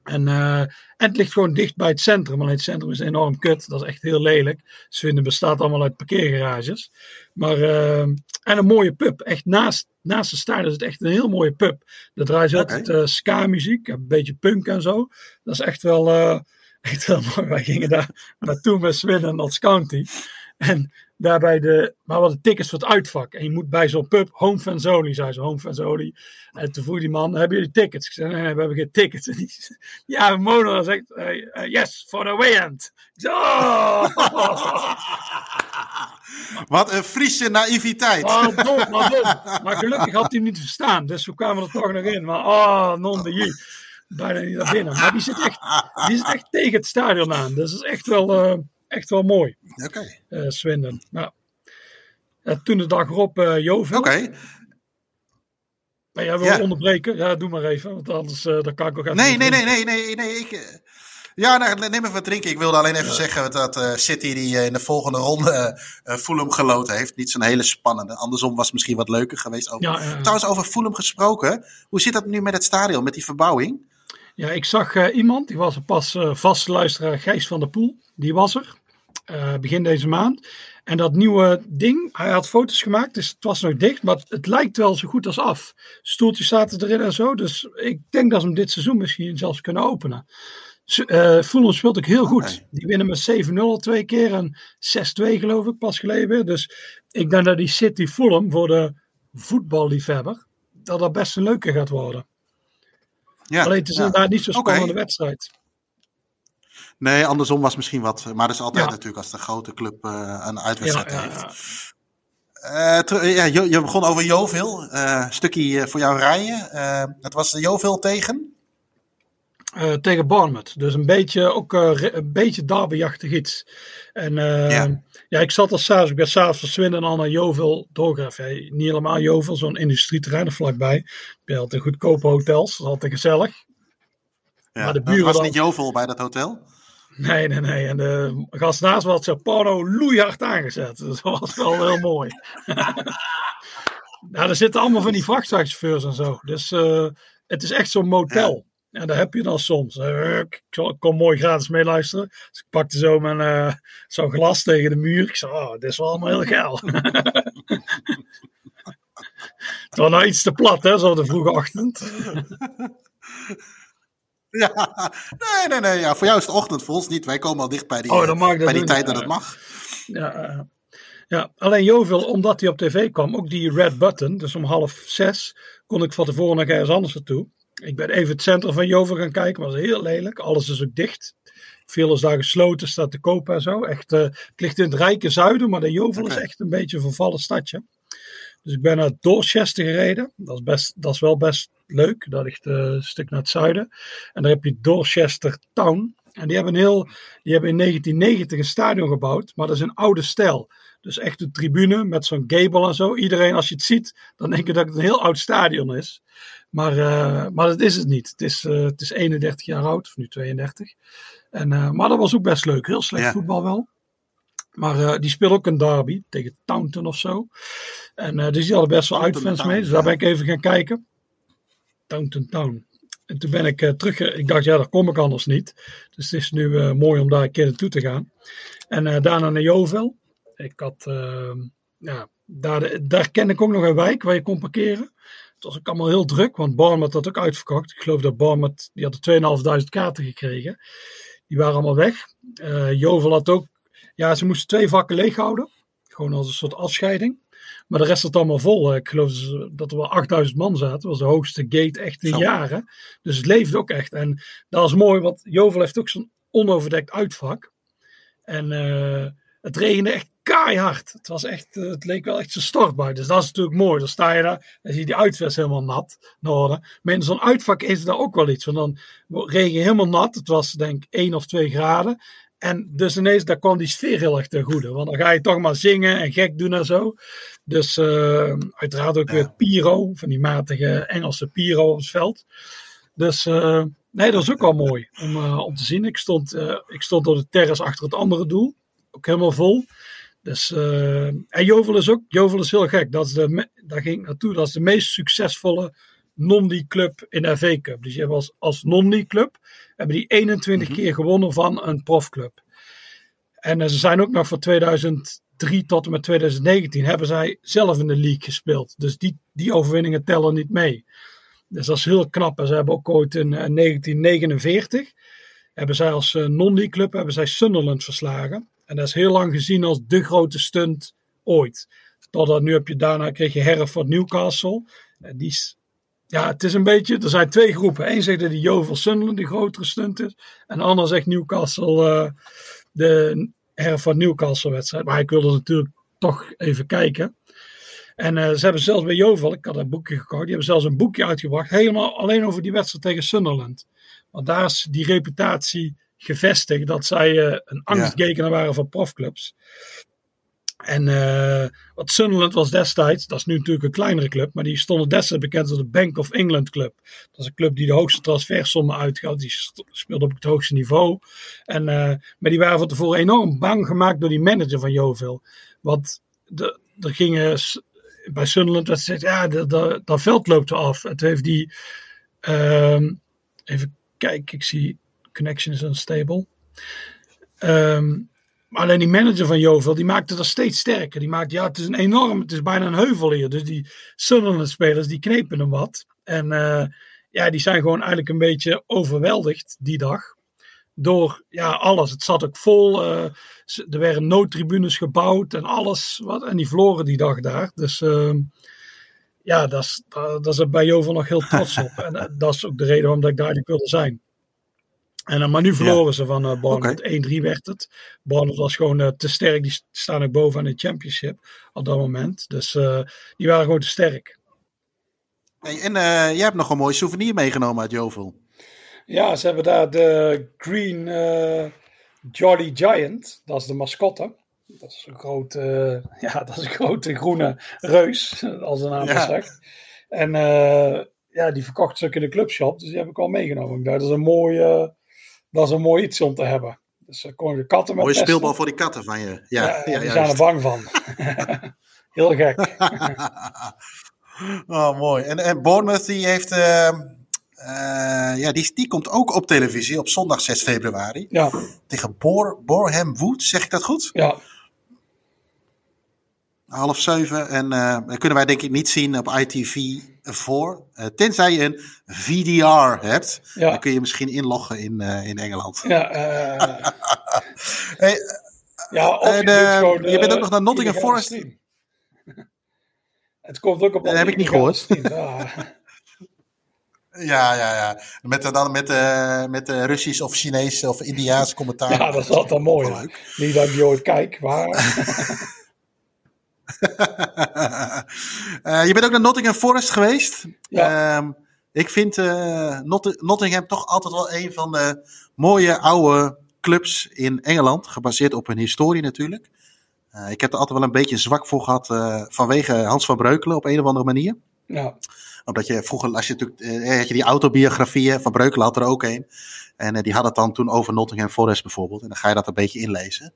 En, uh, en het ligt gewoon dicht bij het centrum. Alleen het centrum is enorm kut. Dat is echt heel lelijk. Zwinden bestaat allemaal uit parkeergarages. Maar, uh, en een mooie pub. Echt naast, naast de stadion is het echt een heel mooie pub. Daar draaien ze okay. altijd uh, ska-muziek. Een beetje punk en zo. Dat is echt wel, <laughs> echt wel mooi. Wij gingen daar naartoe met Swin als County. En daarbij de, maar wat de tickets voor het uitvak. En je moet bij zo'n pub, Home Fenzoli, zei ze, Home Fenzoli. En toen vroeg die man, hebben jullie tickets? Ik zei, nee, nee we hebben geen tickets. <laughs> En die, ja, Mona zegt, uh, uh, yes, for the way-end. Oh! <laughs> Wat een Friese naïviteit. Oh, dom, maar, dom. maar gelukkig had hij hem niet verstaan, dus we kwamen er toch nog in. Maar oh, non de je. Bijna niet naar binnen. Maar die zit echt, die zit echt tegen het stadion aan. Dus dat is echt wel... Uh, echt wel mooi. Oké. Okay. Swindon. Nou, toen de dag erop uh, Jovel. Oké. Okay. Maar jij wil ja. onderbreken? Ja, doe maar even, want anders uh, dan kan ik ook even... Nee, nee, nee, nee, nee, nee, ik... Ja, nou, neem even wat drinken. Ik wilde alleen even ja. zeggen dat uh, City die uh, in de volgende ronde Fulham geloten heeft. Niet zo'n hele spannende. Andersom was het misschien wat leuker geweest. Over... Ja, Trouwens, over Fulham gesproken. Hoe zit dat nu met het stadion, met die verbouwing? Ja, ik zag iemand, die was pas vaste luisteraar, Gijs van der Poel. Die was er. Uh, begin deze maand. En dat nieuwe ding, hij had foto's gemaakt, dus het was nog dicht, maar het lijkt wel zo goed als af. Stoeltjes zaten erin en zo, dus ik denk dat ze hem dit seizoen misschien zelfs kunnen openen. Uh, Fulham speelt ook heel goed. Okay. Die winnen met 7-0 al twee keer en 6-2 geloof ik pas geleden. Dus ik denk dat die City Fulham voor de voetballiefhebber, dat dat best een leuke gaat worden. Ja, Alleen het is ja. inderdaad niet zo'n spannende okay. wedstrijd. Nee, andersom was misschien wat. Maar dat is altijd ja. natuurlijk als de grote club uh, een uitwedstrijd ja, heeft. Uh, ja, je, je, begon over Joveel. Uh, stukje voor jou rijden. het was Joveel tegen? tegen Bournemouth. Dus een beetje, ook een beetje derbyachtig iets. En ja. ja, ik zat al s'avonds, ik ben s'avonds verswinden en al naar Joveel doorgraven. Ja, niet helemaal Joveel, zo'n industrieterrein er vlakbij. Je had goedkope hotels, dat is altijd gezellig. Ja, maar de buren was dan... niet Jovel bij dat hotel? Nee, nee, nee. En de gast naast was zo porno loeihard aangezet. Dus dat was wel heel mooi. <laughs> nou, er zitten allemaal van die vrachtwagenchauffeurs en zo. Dus uh, het is echt zo'n motel. Ja. En daar heb je dan soms. Uh, ik kom mooi gratis meeluisteren. Dus ik pakte zo mijn uh, zo'n glas tegen de muur. Ik zei, oh, dit is wel allemaal heel geil. <laughs> Het was nou iets te plat, hè, zo de vroege ochtend. <laughs> <laughs> Ja, nee, nee, nee. Ja, voor jou is het ochtend, voor ons niet. Wij komen al dicht bij die, Oh, bij die doen, tijd dat het mag. Ja, ja, alleen Jovel, omdat hij op tv kwam, ook die red button, dus om half zes, kon ik van tevoren nog ergens anders naartoe. Ik ben even het centrum van Jovel gaan kijken, maar dat is heel lelijk. Alles is ook dicht. Veel is daar gesloten, staat te kopen en zo. Echt, eh, het ligt in het rijke zuiden, maar de Jovel is echt een beetje een vervallen stadje. Dus ik ben naar Dorchester gereden. Dat is, best, dat is wel best leuk. Dat ligt eh, een stuk naar het zuiden. En daar heb je Dorchester Town. En die hebben, een heel, die hebben in 1990 een stadion gebouwd, maar dat is een oude stijl. Dus echt een tribune met zo'n gable en zo. Iedereen, als je het ziet, dan denk je dat het een heel oud stadion is. Maar, eh, maar dat is het niet. Het is, eh, het is 31 jaar oud, of nu 32. En, maar dat was ook best leuk. Heel slecht Ja. voetbal wel. Maar die speelde ook een derby tegen Taunton of zo. En dus die hadden best wel uitfans mee. Dus daar ben ik even gaan kijken. Taunton Town. En toen ben ik eh, terug. Ik dacht, ja, daar kom ik anders niet. Dus het is nu eh, mooi om daar een keer naartoe te gaan. En eh, daarna naar Jovel. Ik had, eh, ja, daar, daar ken ik ook nog een wijk waar je kon parkeren. Het was ook allemaal heel druk, want Bournemouth had ook uitverkocht. Ik geloof dat Bournemouth, die hadden 2500 kaarten gekregen. Die waren allemaal weg. Eh, Jovel had ook, ja, ze moesten twee vakken leeghouden. Gewoon als een soort afscheiding. Maar de rest zat allemaal vol. Ik geloof dat er wel 8000 man zaten. Dat was de hoogste gate echt in Zo. jaren. Dus het leefde ook echt. En dat is mooi, want Jovel heeft ook zo'n onoverdekt uitvak. En eh, het regende echt keihard. Het, was echt, eh, het leek wel echt zo'n stortbui. Dus dat is natuurlijk mooi. Dan sta je daar en zie je die uitvest helemaal nat. Noorden. Maar in zo'n uitvak is daar ook wel iets. Want dan regen je helemaal nat. Het was denk ik 1 of 2 graden. En dus ineens, daar kwam die sfeer heel erg ten goede. Want dan ga je toch maar zingen en gek doen en zo. Dus eh, uiteraard ook Ja. weer Piro, van die matige Engelse Piro op het veld. Dus eh, nee, dat is ook wel mooi om, eh, om te zien. Ik stond, ik stond op de terrace achter het andere doel. Ook helemaal vol. Dus, en Jovel is ook, Jovel is heel gek. Dat is de, daar ging ik naartoe. Dat is de meest succesvolle non-league club in de FA Cup. Dus je hebt als, als non-league club, hebben die 21 Mhm. keer gewonnen van een profclub. En eh, ze zijn ook nog van 2003 tot en met 2019 hebben zij zelf in de league gespeeld. Dus die, die overwinningen tellen niet mee. Dus dat is heel knap. En ze hebben ook ooit in eh, 1949 hebben zij als eh, non-league club hebben zij Sunderland verslagen. En dat is heel lang gezien als de grote stunt ooit. Totdat nu heb je daarna kreeg je Hereford Newcastle. En die is, ja, het is een beetje, er zijn twee groepen. Eén zegt dat die Jovel Sunderland de grotere stunt is. En de ander zegt Newcastle eh, de Hereford Newcastle wedstrijd. Maar ik wilde natuurlijk toch even kijken. En eh, ze hebben zelfs bij Jovel, ik had een boekje gekocht, die hebben zelfs een boekje uitgebracht. Helemaal alleen over die wedstrijd tegen Sunderland. Want daar is die reputatie gevestigd dat zij eh, een angstgekener waren voor profclubs. En eh, wat Sunderland was destijds, dat is nu natuurlijk een kleinere club, maar die stonden destijds bekend als de Bank of England Club. Dat is een club die de hoogste transfersommen uitgaat, die speelde op het hoogste niveau. En, eh, maar die waren van tevoren enorm bang gemaakt door die manager van Jovel. Want er gingen bij Sunderland werd gezegd, ja, dat- dat dat veld loopt af. En toen heeft die, ehm, even kijken, ik zie connection is unstable. Ehm, maar alleen die manager van Jovel, die maakte dat steeds sterker. Die maakte, ja, het is een enorm, het is bijna een heuvel hier. Dus die Sunderland spelers, die knepen hem wat. En eh, ja, die zijn gewoon eigenlijk een beetje overweldigd die dag. Door ja, alles. Het zat ook vol. eh, er werden noodtribunes gebouwd en alles. Wat, en die verloren die dag daar. Dus ehm, ja, dat is, dat, is er bij Jovel nog heel trots op. <laughs> En eh, dat is ook de reden waarom dat ik daar niet wilde zijn. En, eh, maar nu verloren ze van uh, Bournemouth. 1-3 werd het. Bournemouth was gewoon eh, te sterk. Die staan ook bovenaan de championship op dat moment. Dus eh, die waren gewoon te sterk. Hey, en eh, jij hebt nog een mooi souvenir meegenomen uit Jovel. Ja, ze hebben daar de Green eh, Jolly Giant. Dat is de mascotte. Dat is een grote, <laughs> ja, dat is een grote groene reus, als de naam Ja. zegt. En eh, ja, die verkocht ze ook in de clubshop. Dus die heb ik al meegenomen. Dat is een mooi, eh, dat is een mooi iets om te hebben. Dus dan kon je de katten met Mooie pesten. speelbal voor die katten van je. Ja, Ja, ja, die zijn er bang van. <laughs> Heel gek. <laughs> oh, mooi. En, en Bournemouth die heeft... eh, eh, ja, die, die komt ook op televisie op zondag 6 februari. Ja, Tegen Bor, Boreham Wood, zeg ik dat goed? ja. Half zeven. En uh, kunnen wij denk ik niet zien op ITV voor. Uh, tenzij je een VDR hebt. Ja. Dan kun je misschien inloggen in, uh, in Engeland. Ja, <laughs> hey, ja of en, je, gewoon, je bent ook nog naar Nottingham Forest. <laughs> Het komt ook op. Dat heb ik niet gehoord. <laughs> Ja, ja, ja. Met, dan met, uh, met de Russisch of Chinees of Indiaanse commentaar. Ja, dat is altijd mooi. Oh, Niet dat ik die ooit kijk, maar... uh, je bent ook naar Nottingham Forest geweest. Ja. Uh, ik vind Not Nottingham toch altijd wel een van de mooie oude clubs in Engeland. Gebaseerd op hun historie natuurlijk. ik heb er altijd wel een beetje zwak voor gehad vanwege Hans van Breukelen op een of andere manier. Ja omdat je vroeger, als je natuurlijk, eh, had je die autobiografieën, Van Breukelen had er ook een. En eh, die had het dan toen over Nottingham Forest bijvoorbeeld. En dan ga je dat een beetje inlezen.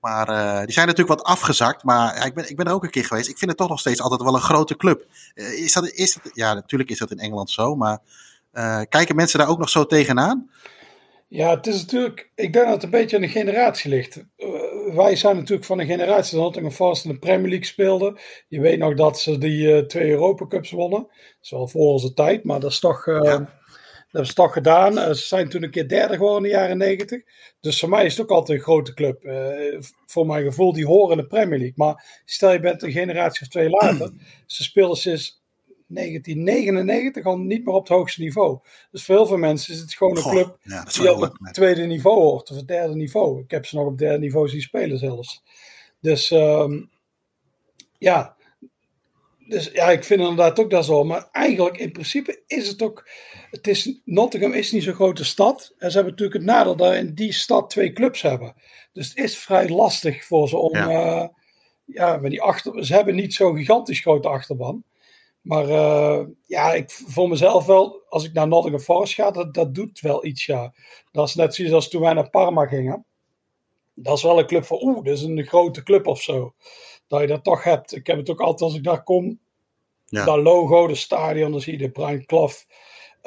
Maar uh, die zijn natuurlijk wat afgezakt. Maar ja, ik, ben, ik ben er ook een keer geweest. Ik vind het toch nog steeds altijd wel een grote club. Uh, is dat, is dat, ja, natuurlijk is dat in Engeland zo. Maar uh, kijken mensen daar ook nog zo tegenaan? Ja, het is natuurlijk. Ik denk dat het een beetje aan de generatie ligt. Wij zijn natuurlijk van een generatie dat Nottingham Forest in de Premier League speelde. Je weet nog dat ze die twee Europa Cups wonnen. Dat is wel voor onze tijd, maar dat is toch. Ja. Dat hebben ze toch gedaan. ze zijn toen een keer derde geworden in de jaren negentig. Dus voor mij is het ook altijd een grote club. voor mijn gevoel, die horen in de Premier League. Maar stel je bent een generatie of twee later. <clears throat> ze speelden sinds 1999 al niet meer op het hoogste niveau. Dus voor heel veel mensen is het gewoon een club die op het tweede niveau hoort, of het derde niveau. Ik heb ze nog op het derde niveau zien spelen zelfs. Dus um, ja. Dus ja, ik vind inderdaad ook dat zo. Maar eigenlijk, in principe is het ook. Het is, Nottingham is niet zo'n grote stad. En ze hebben natuurlijk het nadeel dat in die stad twee clubs hebben. Dus het is vrij lastig voor ze om. Ja, uh, ja met die achter, ze hebben niet zo'n gigantisch grote achterban. Maar uh, ja, ik, voor mezelf wel, als ik naar Nottingham Forest ga, dat, dat doet wel iets, ja. Dat is net zoals als toen wij naar Parma gingen. Dat is wel een club van, oeh, dat is een grote club of zo. Dat je dat toch hebt. Ik heb het ook altijd als ik daar kom, ja. dat logo, de stadion, dan zie je de Brian Clough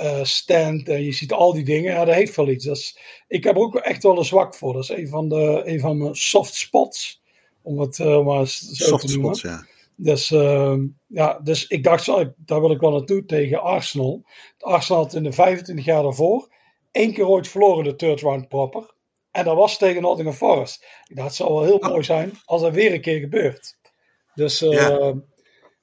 uh, stand en je ziet al die dingen. Ja, dat heeft wel iets. Dat is, ik heb er ook echt wel een zwak voor. Dat is een van, de, een van mijn soft spots, om het uh, maar zo soft te noemen. Spots, ja. Dus, uh, ja, dus ik dacht, zo, daar wil ik wel naartoe tegen Arsenal. Arsenal had in de 25 jaar daarvoor één keer ooit verloren de third round proper. En dat was tegen Nottingham Forest. Het zou wel heel oh. mooi zijn als dat weer een keer gebeurt. Dus, ja.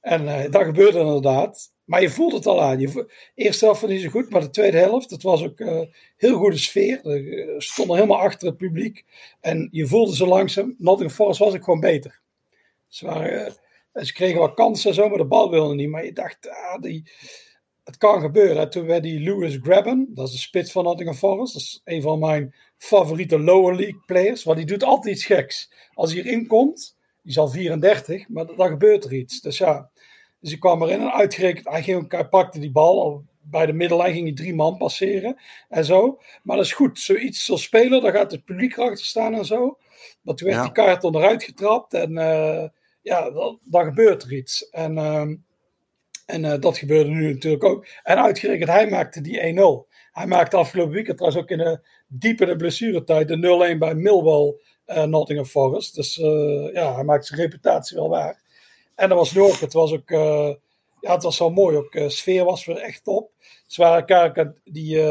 en uh, dat gebeurde inderdaad. Maar je voelt het al aan. Je eerste helft was niet zo goed, maar de tweede helft, het was ook uh, heel goede sfeer. Ze stonden helemaal achter het publiek. En je voelde zo langzaam, Nottingham Forest was ik gewoon beter. Ze waren ze kregen wat kansen zo, maar de bal wilde niet. Maar je dacht, ah, die, het kan gebeuren. toen werd die Lewis Grabben, dat is de spits van Nottingham Forest. Dat is een van mijn favoriete lower league players. Want die doet altijd iets geks. Als hij erin komt, die is al 34, maar dan gebeurt er iets. Dus ja, dus ik kwam erin en uitgerekend, hij, ging, hij pakte die bal. Bij de middellijn ging hij drie man passeren en zo. Maar dat is goed. Zoiets als speler, daar gaat het publiek achter staan en zo. Maar toen werd ja. die kaart onderuit getrapt en... Uh, ja, dan, dan gebeurt er iets. En, uh, en uh, dat gebeurde nu natuurlijk ook. En uitgerekend, hij maakte die 1-0. Hij maakte afgelopen weekend trouwens ook in de diepe de blessuretijd de 0-1 bij Millwall uh, Nottingham Forest. Dus ja, hij maakte zijn reputatie wel waar. En dat was ook, het was ook, ja, het was wel mooi. Ook sfeer was weer echt top. Ze waren elkaar, die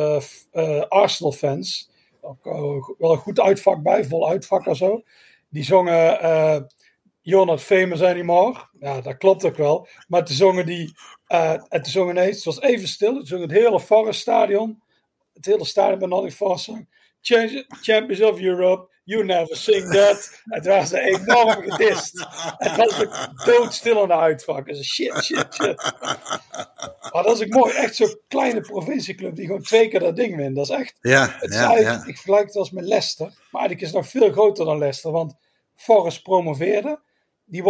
Arsenal fans, ook wel een goed uitvak bij, vol uitvak en zo. Die zongen You're not famous anymore. Ja, dat klopt ook wel. Maar toen zongen die, uh, en toen zongen nee, het was even stil. Toen zong het hele Forest stadion, het hele stadion bij Nottingham Forest Champions of Europe, you never sing that. Het was een enorm gedist. Het was ook doodstil aan de uitvak. Dus shit, shit, shit. Maar dat is ook mooi. Echt zo'n kleine provincieclub die gewoon twee keer dat ding wint. Dat is echt, ja, het ja, ja. ik vergelijk het als met Leicester. Maar eigenlijk is het nog veel groter dan Leicester. Want Forest promoveerde die,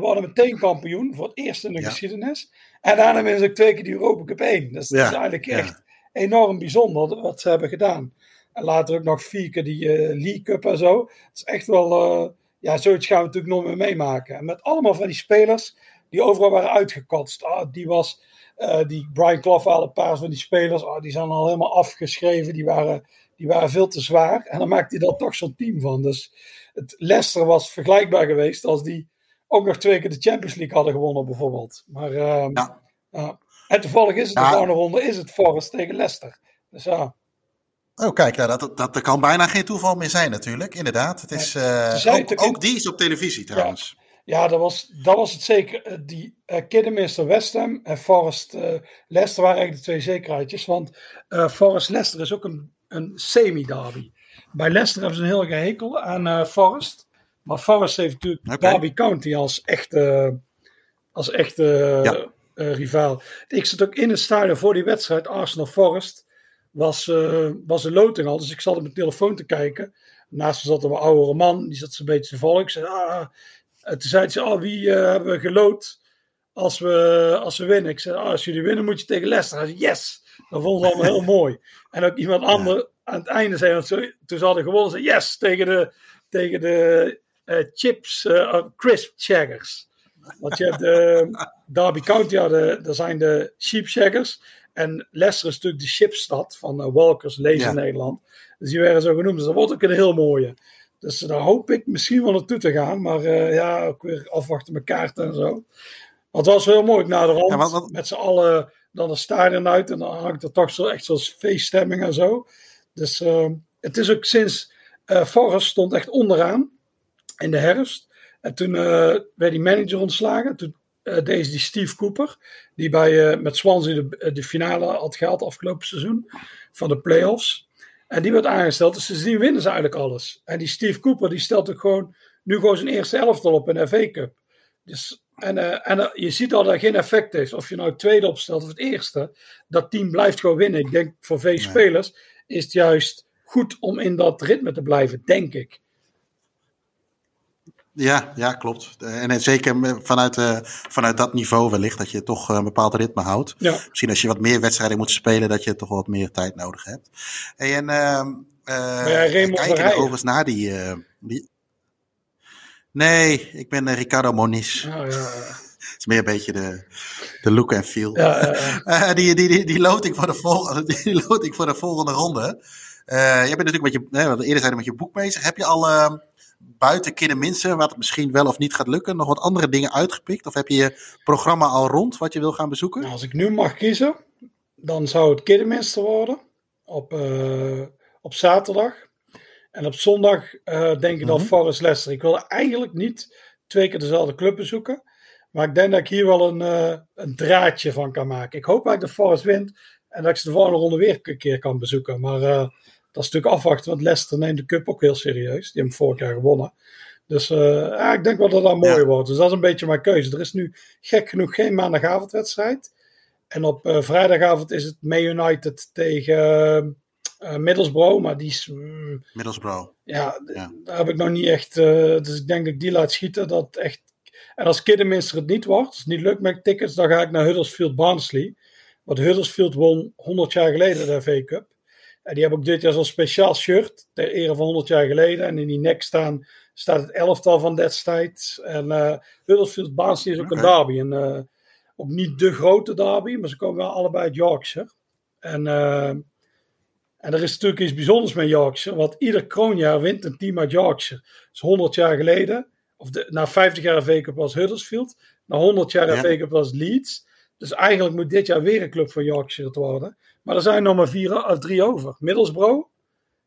worden meteen kampioen voor het eerst in de ja. geschiedenis. En daarna winnen ze ook twee keer die Europa Cup 1. Dus dat is eigenlijk echt enorm bijzonder wat ze hebben gedaan. En later ook nog vier keer die uh, League Cup en zo. Het is echt wel, uh, ja, zoiets gaan we natuurlijk nog meer meemaken. En met allemaal van die spelers die overal waren uitgekotst. Ah, die was, uh, die Brian Clough al een paar van die spelers, ah, die zijn al helemaal afgeschreven. Die waren, die waren veel te zwaar. En dan maakte hij daar toch zo'n team van. Dus het Leicester was vergelijkbaar geweest als die ook nog twee keer de Champions League hadden gewonnen, bijvoorbeeld. Maar, ehm, Ja. En toevallig is het de volgende ronde is het Forest tegen Leicester. Dus ja, Oh, kijk, nou, dat, dat, dat kan bijna geen toeval meer zijn natuurlijk. Inderdaad. Het is, eh, ook, die is op televisie trouwens. ja dat, was, dat was het zeker. Eh, Die uh, Kidderminster West Ham en Forest eh, Leicester waren eigenlijk de twee zekerheidjes. Want eh, Forest Leicester is ook een, een semi-derby. Bij Leicester hebben ze een heel gehekel aan eh, Forest. Maar Forest heeft natuurlijk. Derby County als echte, als echte Ja. eh, rivaal. Ik zat ook in het stadion voor die wedstrijd Arsenal Forest. Was, eh, was een loting al, dus ik zat op mijn telefoon te kijken. Naast me zat een oudere man, die zat zo'n beetje te volgen. Ik zei, ah, en toen zei ze, oh, wie eh, hebben we geloot als we, als we winnen? Ik zei, ah, als jullie winnen moet je tegen Leicester. Hij zei, yes! Dat vonden ze allemaal heel <laughs> mooi. En ook iemand anders aan het einde zei, want zo- toen ze hadden gewonnen, zei yes! Tegen de, tegen de eh, chips, crisp shaggers. Want je hebt de Derby County, ja, de, daar zijn de sheep shaggers. En Leicester is natuurlijk de chipstad van eh, Walkers, Lees Ja. in Nederland. Dus die werden zo genoemd. Dus dat wordt ook een heel mooie. Dus daar hoop ik misschien wel naartoe te gaan. Maar eh, ja, ook weer afwachten met kaarten en zo. Want het was heel mooi na de. Ja, wat- Met z'n allen dan de stadion uit. En dan hangt er toch zo echt zoals feeststemming en zo. Dus eh, het is ook sinds eh Forrest stond echt onderaan in de herfst. En toen eh, werd die manager ontslagen. Toen eh, deed die Steve Cooper, die bij, eh, met Swansea de, de finale had gehaald afgelopen seizoen van de playoffs. En die werd aangesteld, dus sindsdien winnen ze eigenlijk alles. En die Steve Cooper, die stelt ook gewoon nu gewoon zijn eerste elftal op in de FA Cup. Dus, en eh, en eh, je ziet al dat dat geen effect heeft. Of je nou het tweede opstelt of het eerste. Dat team blijft gewoon winnen. Ik denk voor veel spelers is het juist goed om in dat ritme te blijven, denk ik. Ja, ja, klopt. Eh, En zeker vanuit, eh, vanuit dat niveau wellicht dat je toch eh, een bepaald ritme houdt. Ja. Misschien als je wat meer wedstrijden moet spelen, dat je toch wat meer tijd nodig hebt. Hey, en ehm eh jij Raymond kijken Verheijen? overigens naar die, eh, die... Nee, ik ben eh, Ricardo Moniz. Nou, ja, Het <laughs> is meer een beetje de, de look en feel. ja, ja, ja. <laughs> Eh, die, die, die, die loting voor de volgende, <laughs> die loting voor de volgende ronde. Eh jij bent natuurlijk met je, we eerder zeiden, met je boek bezig. Heb je al eh, buiten Kidderminster, wat misschien wel of niet gaat lukken, nog wat andere dingen uitgepikt? Of heb je je programma al rond wat je wil gaan bezoeken? Nou, als ik nu mag kiezen, dan zou het Kidderminster worden op, eh, op zaterdag. En op zondag eh, denk ik dan Mhm. Forest Leicester. Ik wil eigenlijk niet twee keer dezelfde club bezoeken. Maar ik denk dat ik hier wel een, eh, een draadje van kan maken. Ik hoop dat Forest wint. En dat ik ze de volgende ronde weer een keer kan bezoeken. Maar dat is natuurlijk afwachten. Want Leicester neemt de cup ook heel serieus. Die hebben vorig jaar gewonnen. Dus eh, ja, ik denk wel dat dat mooi Ja. wordt. Dus dat is een beetje mijn keuze. Er is nu gek genoeg geen maandagavondwedstrijd. En op eh, vrijdagavond is het May United tegen eh Middlesbrough. Maar die is... mm, Middlesbrough. ja, Ja. daar heb ik nog niet echt. dus ik denk dat ik die laat schieten. Dat echt. En als Kidderminster het niet wordt, als het niet lukt met tickets, dan ga ik naar Huddersfield Barnsley. Want Huddersfield won 100 jaar geleden de FA Cup. En die hebben ook dit jaar zo'n speciaal shirt ter ere van 100 jaar geleden. En in die nek staan, staat het elftal van destijds. En eh Huddersfield Barnsley is ook een derby. En, eh, ook niet de grote derby, maar ze komen wel allebei uit Yorkshire. En eh, en er is natuurlijk iets bijzonders met Yorkshire, want ieder kroonjaar wint een team uit Yorkshire. Dus 100 jaar geleden, of de, na 50 jaar FA Cup was Huddersfield, na 100 jaar Ja. FA Cup was Leeds. Dus eigenlijk moet dit jaar weer een club van Yorkshire het worden. Maar er zijn nog maar vier, of drie over. Middlesbrough,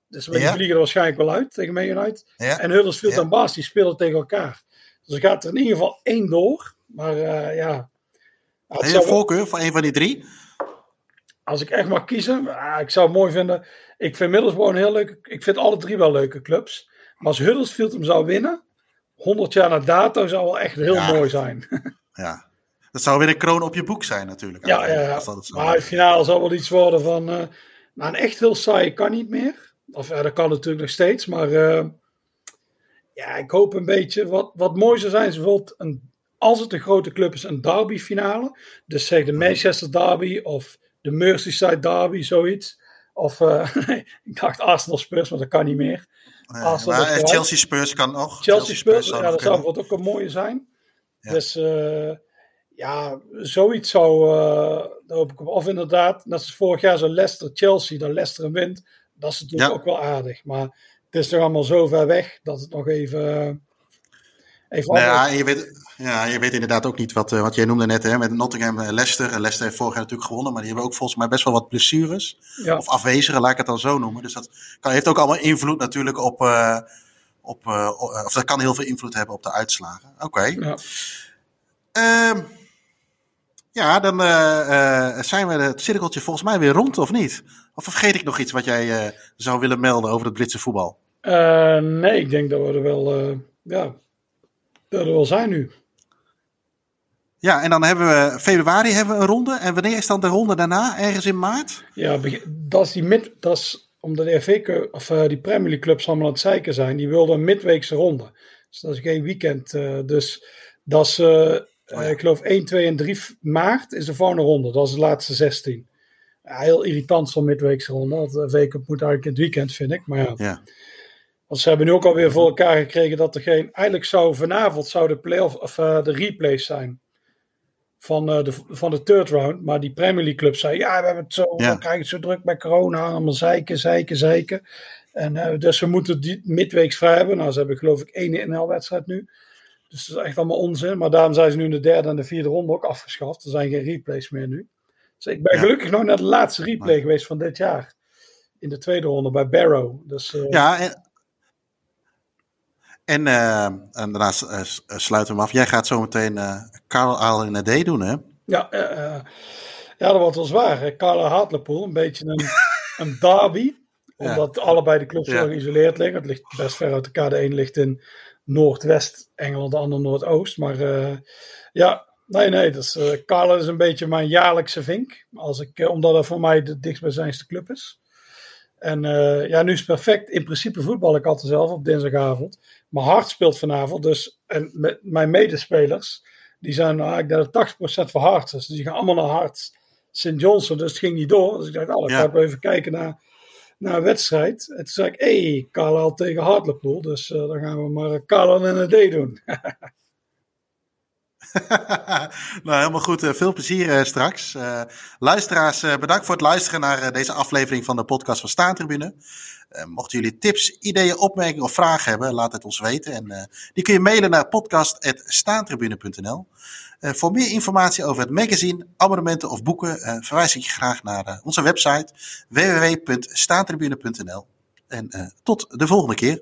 dus die Ja. vliegen er waarschijnlijk wel uit tegen Man United. Ja. En Huddersfield Ja. en Baas, die spelen tegen elkaar. Dus er gaat er in ieder geval één door. Maar eh, ja... Heb je een voorkeur voor een van die drie? als ik echt mag kiezen, ah, ik zou het mooi vinden. Ik vind Middlesbrough een heel leuke. Ik vind alle drie wel leuke clubs. Maar als Huddersfield hem zou winnen, 100 jaar na dato zou wel echt heel mooi zijn. <laughs> Ja. Dat zou weer een kroon op je boek zijn natuurlijk. ja, ja. Als dat het Maar de finale zal wel iets worden van. eh nou, een echt heel saai kan niet meer. Of ja, dat kan natuurlijk nog steeds. Maar eh, ja, ik hoop een beetje. Wat, wat mooi zou zijn, is bijvoorbeeld een, als het een grote club is, een derby finale. Dus zeg de Manchester Derby of de Merseyside Derby, zoiets. Of eh, <laughs> ik dacht Arsenal Spurs, maar dat kan niet meer. Arsenal maar, wel. Chelsea Spurs kan nog. Chelsea Spurs, ja, dat zou bijvoorbeeld ook een mooie zijn. Ja. Dus ja, zoiets zou, eh daar hoop ik op. Of inderdaad, net als vorig jaar zo Leicester Chelsea, dat Leicester hem wint. Dat is natuurlijk Ja. ook wel aardig. Maar het is toch allemaal zo ver weg dat het nog even, Even Nou ja, je weet, ja, je weet inderdaad ook niet wat, eh, wat jij noemde net hè, met Nottingham en Leicester. Leicester heeft vorig jaar natuurlijk gewonnen, maar die hebben ook volgens mij best wel wat blessures. ja. Of afwezigen, laat ik het dan zo noemen. Dus dat kan, heeft ook allemaal invloed natuurlijk op, eh, op eh, of dat kan heel veel invloed hebben op de uitslagen. Oké. Ja. Ehm, ja, dan eh, eh, zijn we het cirkeltje volgens mij weer rond, of niet? Of vergeet ik nog iets wat jij eh, zou willen melden over het Britse voetbal? Nee, ik denk dat we er wel, ja, dat er wel zijn nu. Ja, en dan hebben we februari hebben we een ronde. En wanneer is dan de ronde daarna? Ergens in maart? Ja, dat is die mid, dat is omdat de Cup, of die Premier League clubs allemaal aan het zeiken zijn. Die wilden een midweekse ronde. Dus dat is geen weekend. dus dat is, eh, eh, ik geloof 1, 2 en 3 maart is de volgende ronde. Dat is de laatste 16. Ja, heel irritant zo'n midweekse ronde. Want de FA Cup moet eigenlijk in het weekend, vind ik. Maar ja, Ja. want ze hebben nu ook alweer voor elkaar gekregen dat er geen... Eigenlijk zou vanavond zou de, play-off, of, eh, de replays zijn van, eh, de, van de third round. Maar die Premier League club zei, ja, we hebben het zo, Ja. we krijgen het zo druk bij corona. Allemaal zeiken, zeiken, zeiken. En eh, dus we moeten die midweeks vrij hebben. Nou, ze hebben geloof ik één NL-wedstrijd nu. Dus dat is echt allemaal onzin. Maar daarom zijn ze nu in de derde en de vierde ronde ook afgeschaft. Er zijn geen replays meer nu. Dus ik ben Ja. gelukkig nog naar de laatste replay geweest van dit jaar. In de tweede ronde bij Barrow. Dus eh, Ja, en, en, eh, en daarna eh, sluiten we hem af. Jij gaat zo meteen Carl Aal in D doen, hè? Ja, ja, dat wordt wel zwaar. Carla Hartlepool, een beetje een, <laughs> een derby. Ja. Omdat allebei de clubs Ja. heel geïsoleerd liggen. Het ligt best ver uit elkaar. De een ligt in Noordwest-Engeland, de ander Noordoost. Maar eh, ja, nee, nee. Dus, Carla is een beetje mijn jaarlijkse vink. Als ik, eh, omdat het voor mij de dichtstbijzijnste club is. En ja, nu is het perfect. In principe voetbal ik altijd zelf op dinsdagavond. Maar Hart speelt vanavond. Dus, en met mijn medespelers, die zijn nou, ik denk dat 80% voor Hart. Dus die gaan allemaal naar Hart. St. Johnson, dus het ging niet door. Dus ik dacht, oh, ik Ja. ga even kijken naar, naar een wedstrijd. En toen zei ik, hé, hey, Carlisle tegen Hartlepool. Dus eh, dan gaan we maar Carlisle en een D doen. <laughs> nou, helemaal goed. Eh, veel plezier eh, straks. Luisteraars, bedankt voor het luisteren naar deze aflevering van de podcast van Staantribune. Mochten jullie tips, ideeën, opmerkingen of vragen hebben, laat het ons weten. En die kun je mailen naar podcast.staantribune.nl. Eh, voor meer informatie over het magazine, abonnementen of boeken, eh, verwijs ik je graag naar eh, onze website www.staantribune.nl. En tot de volgende keer.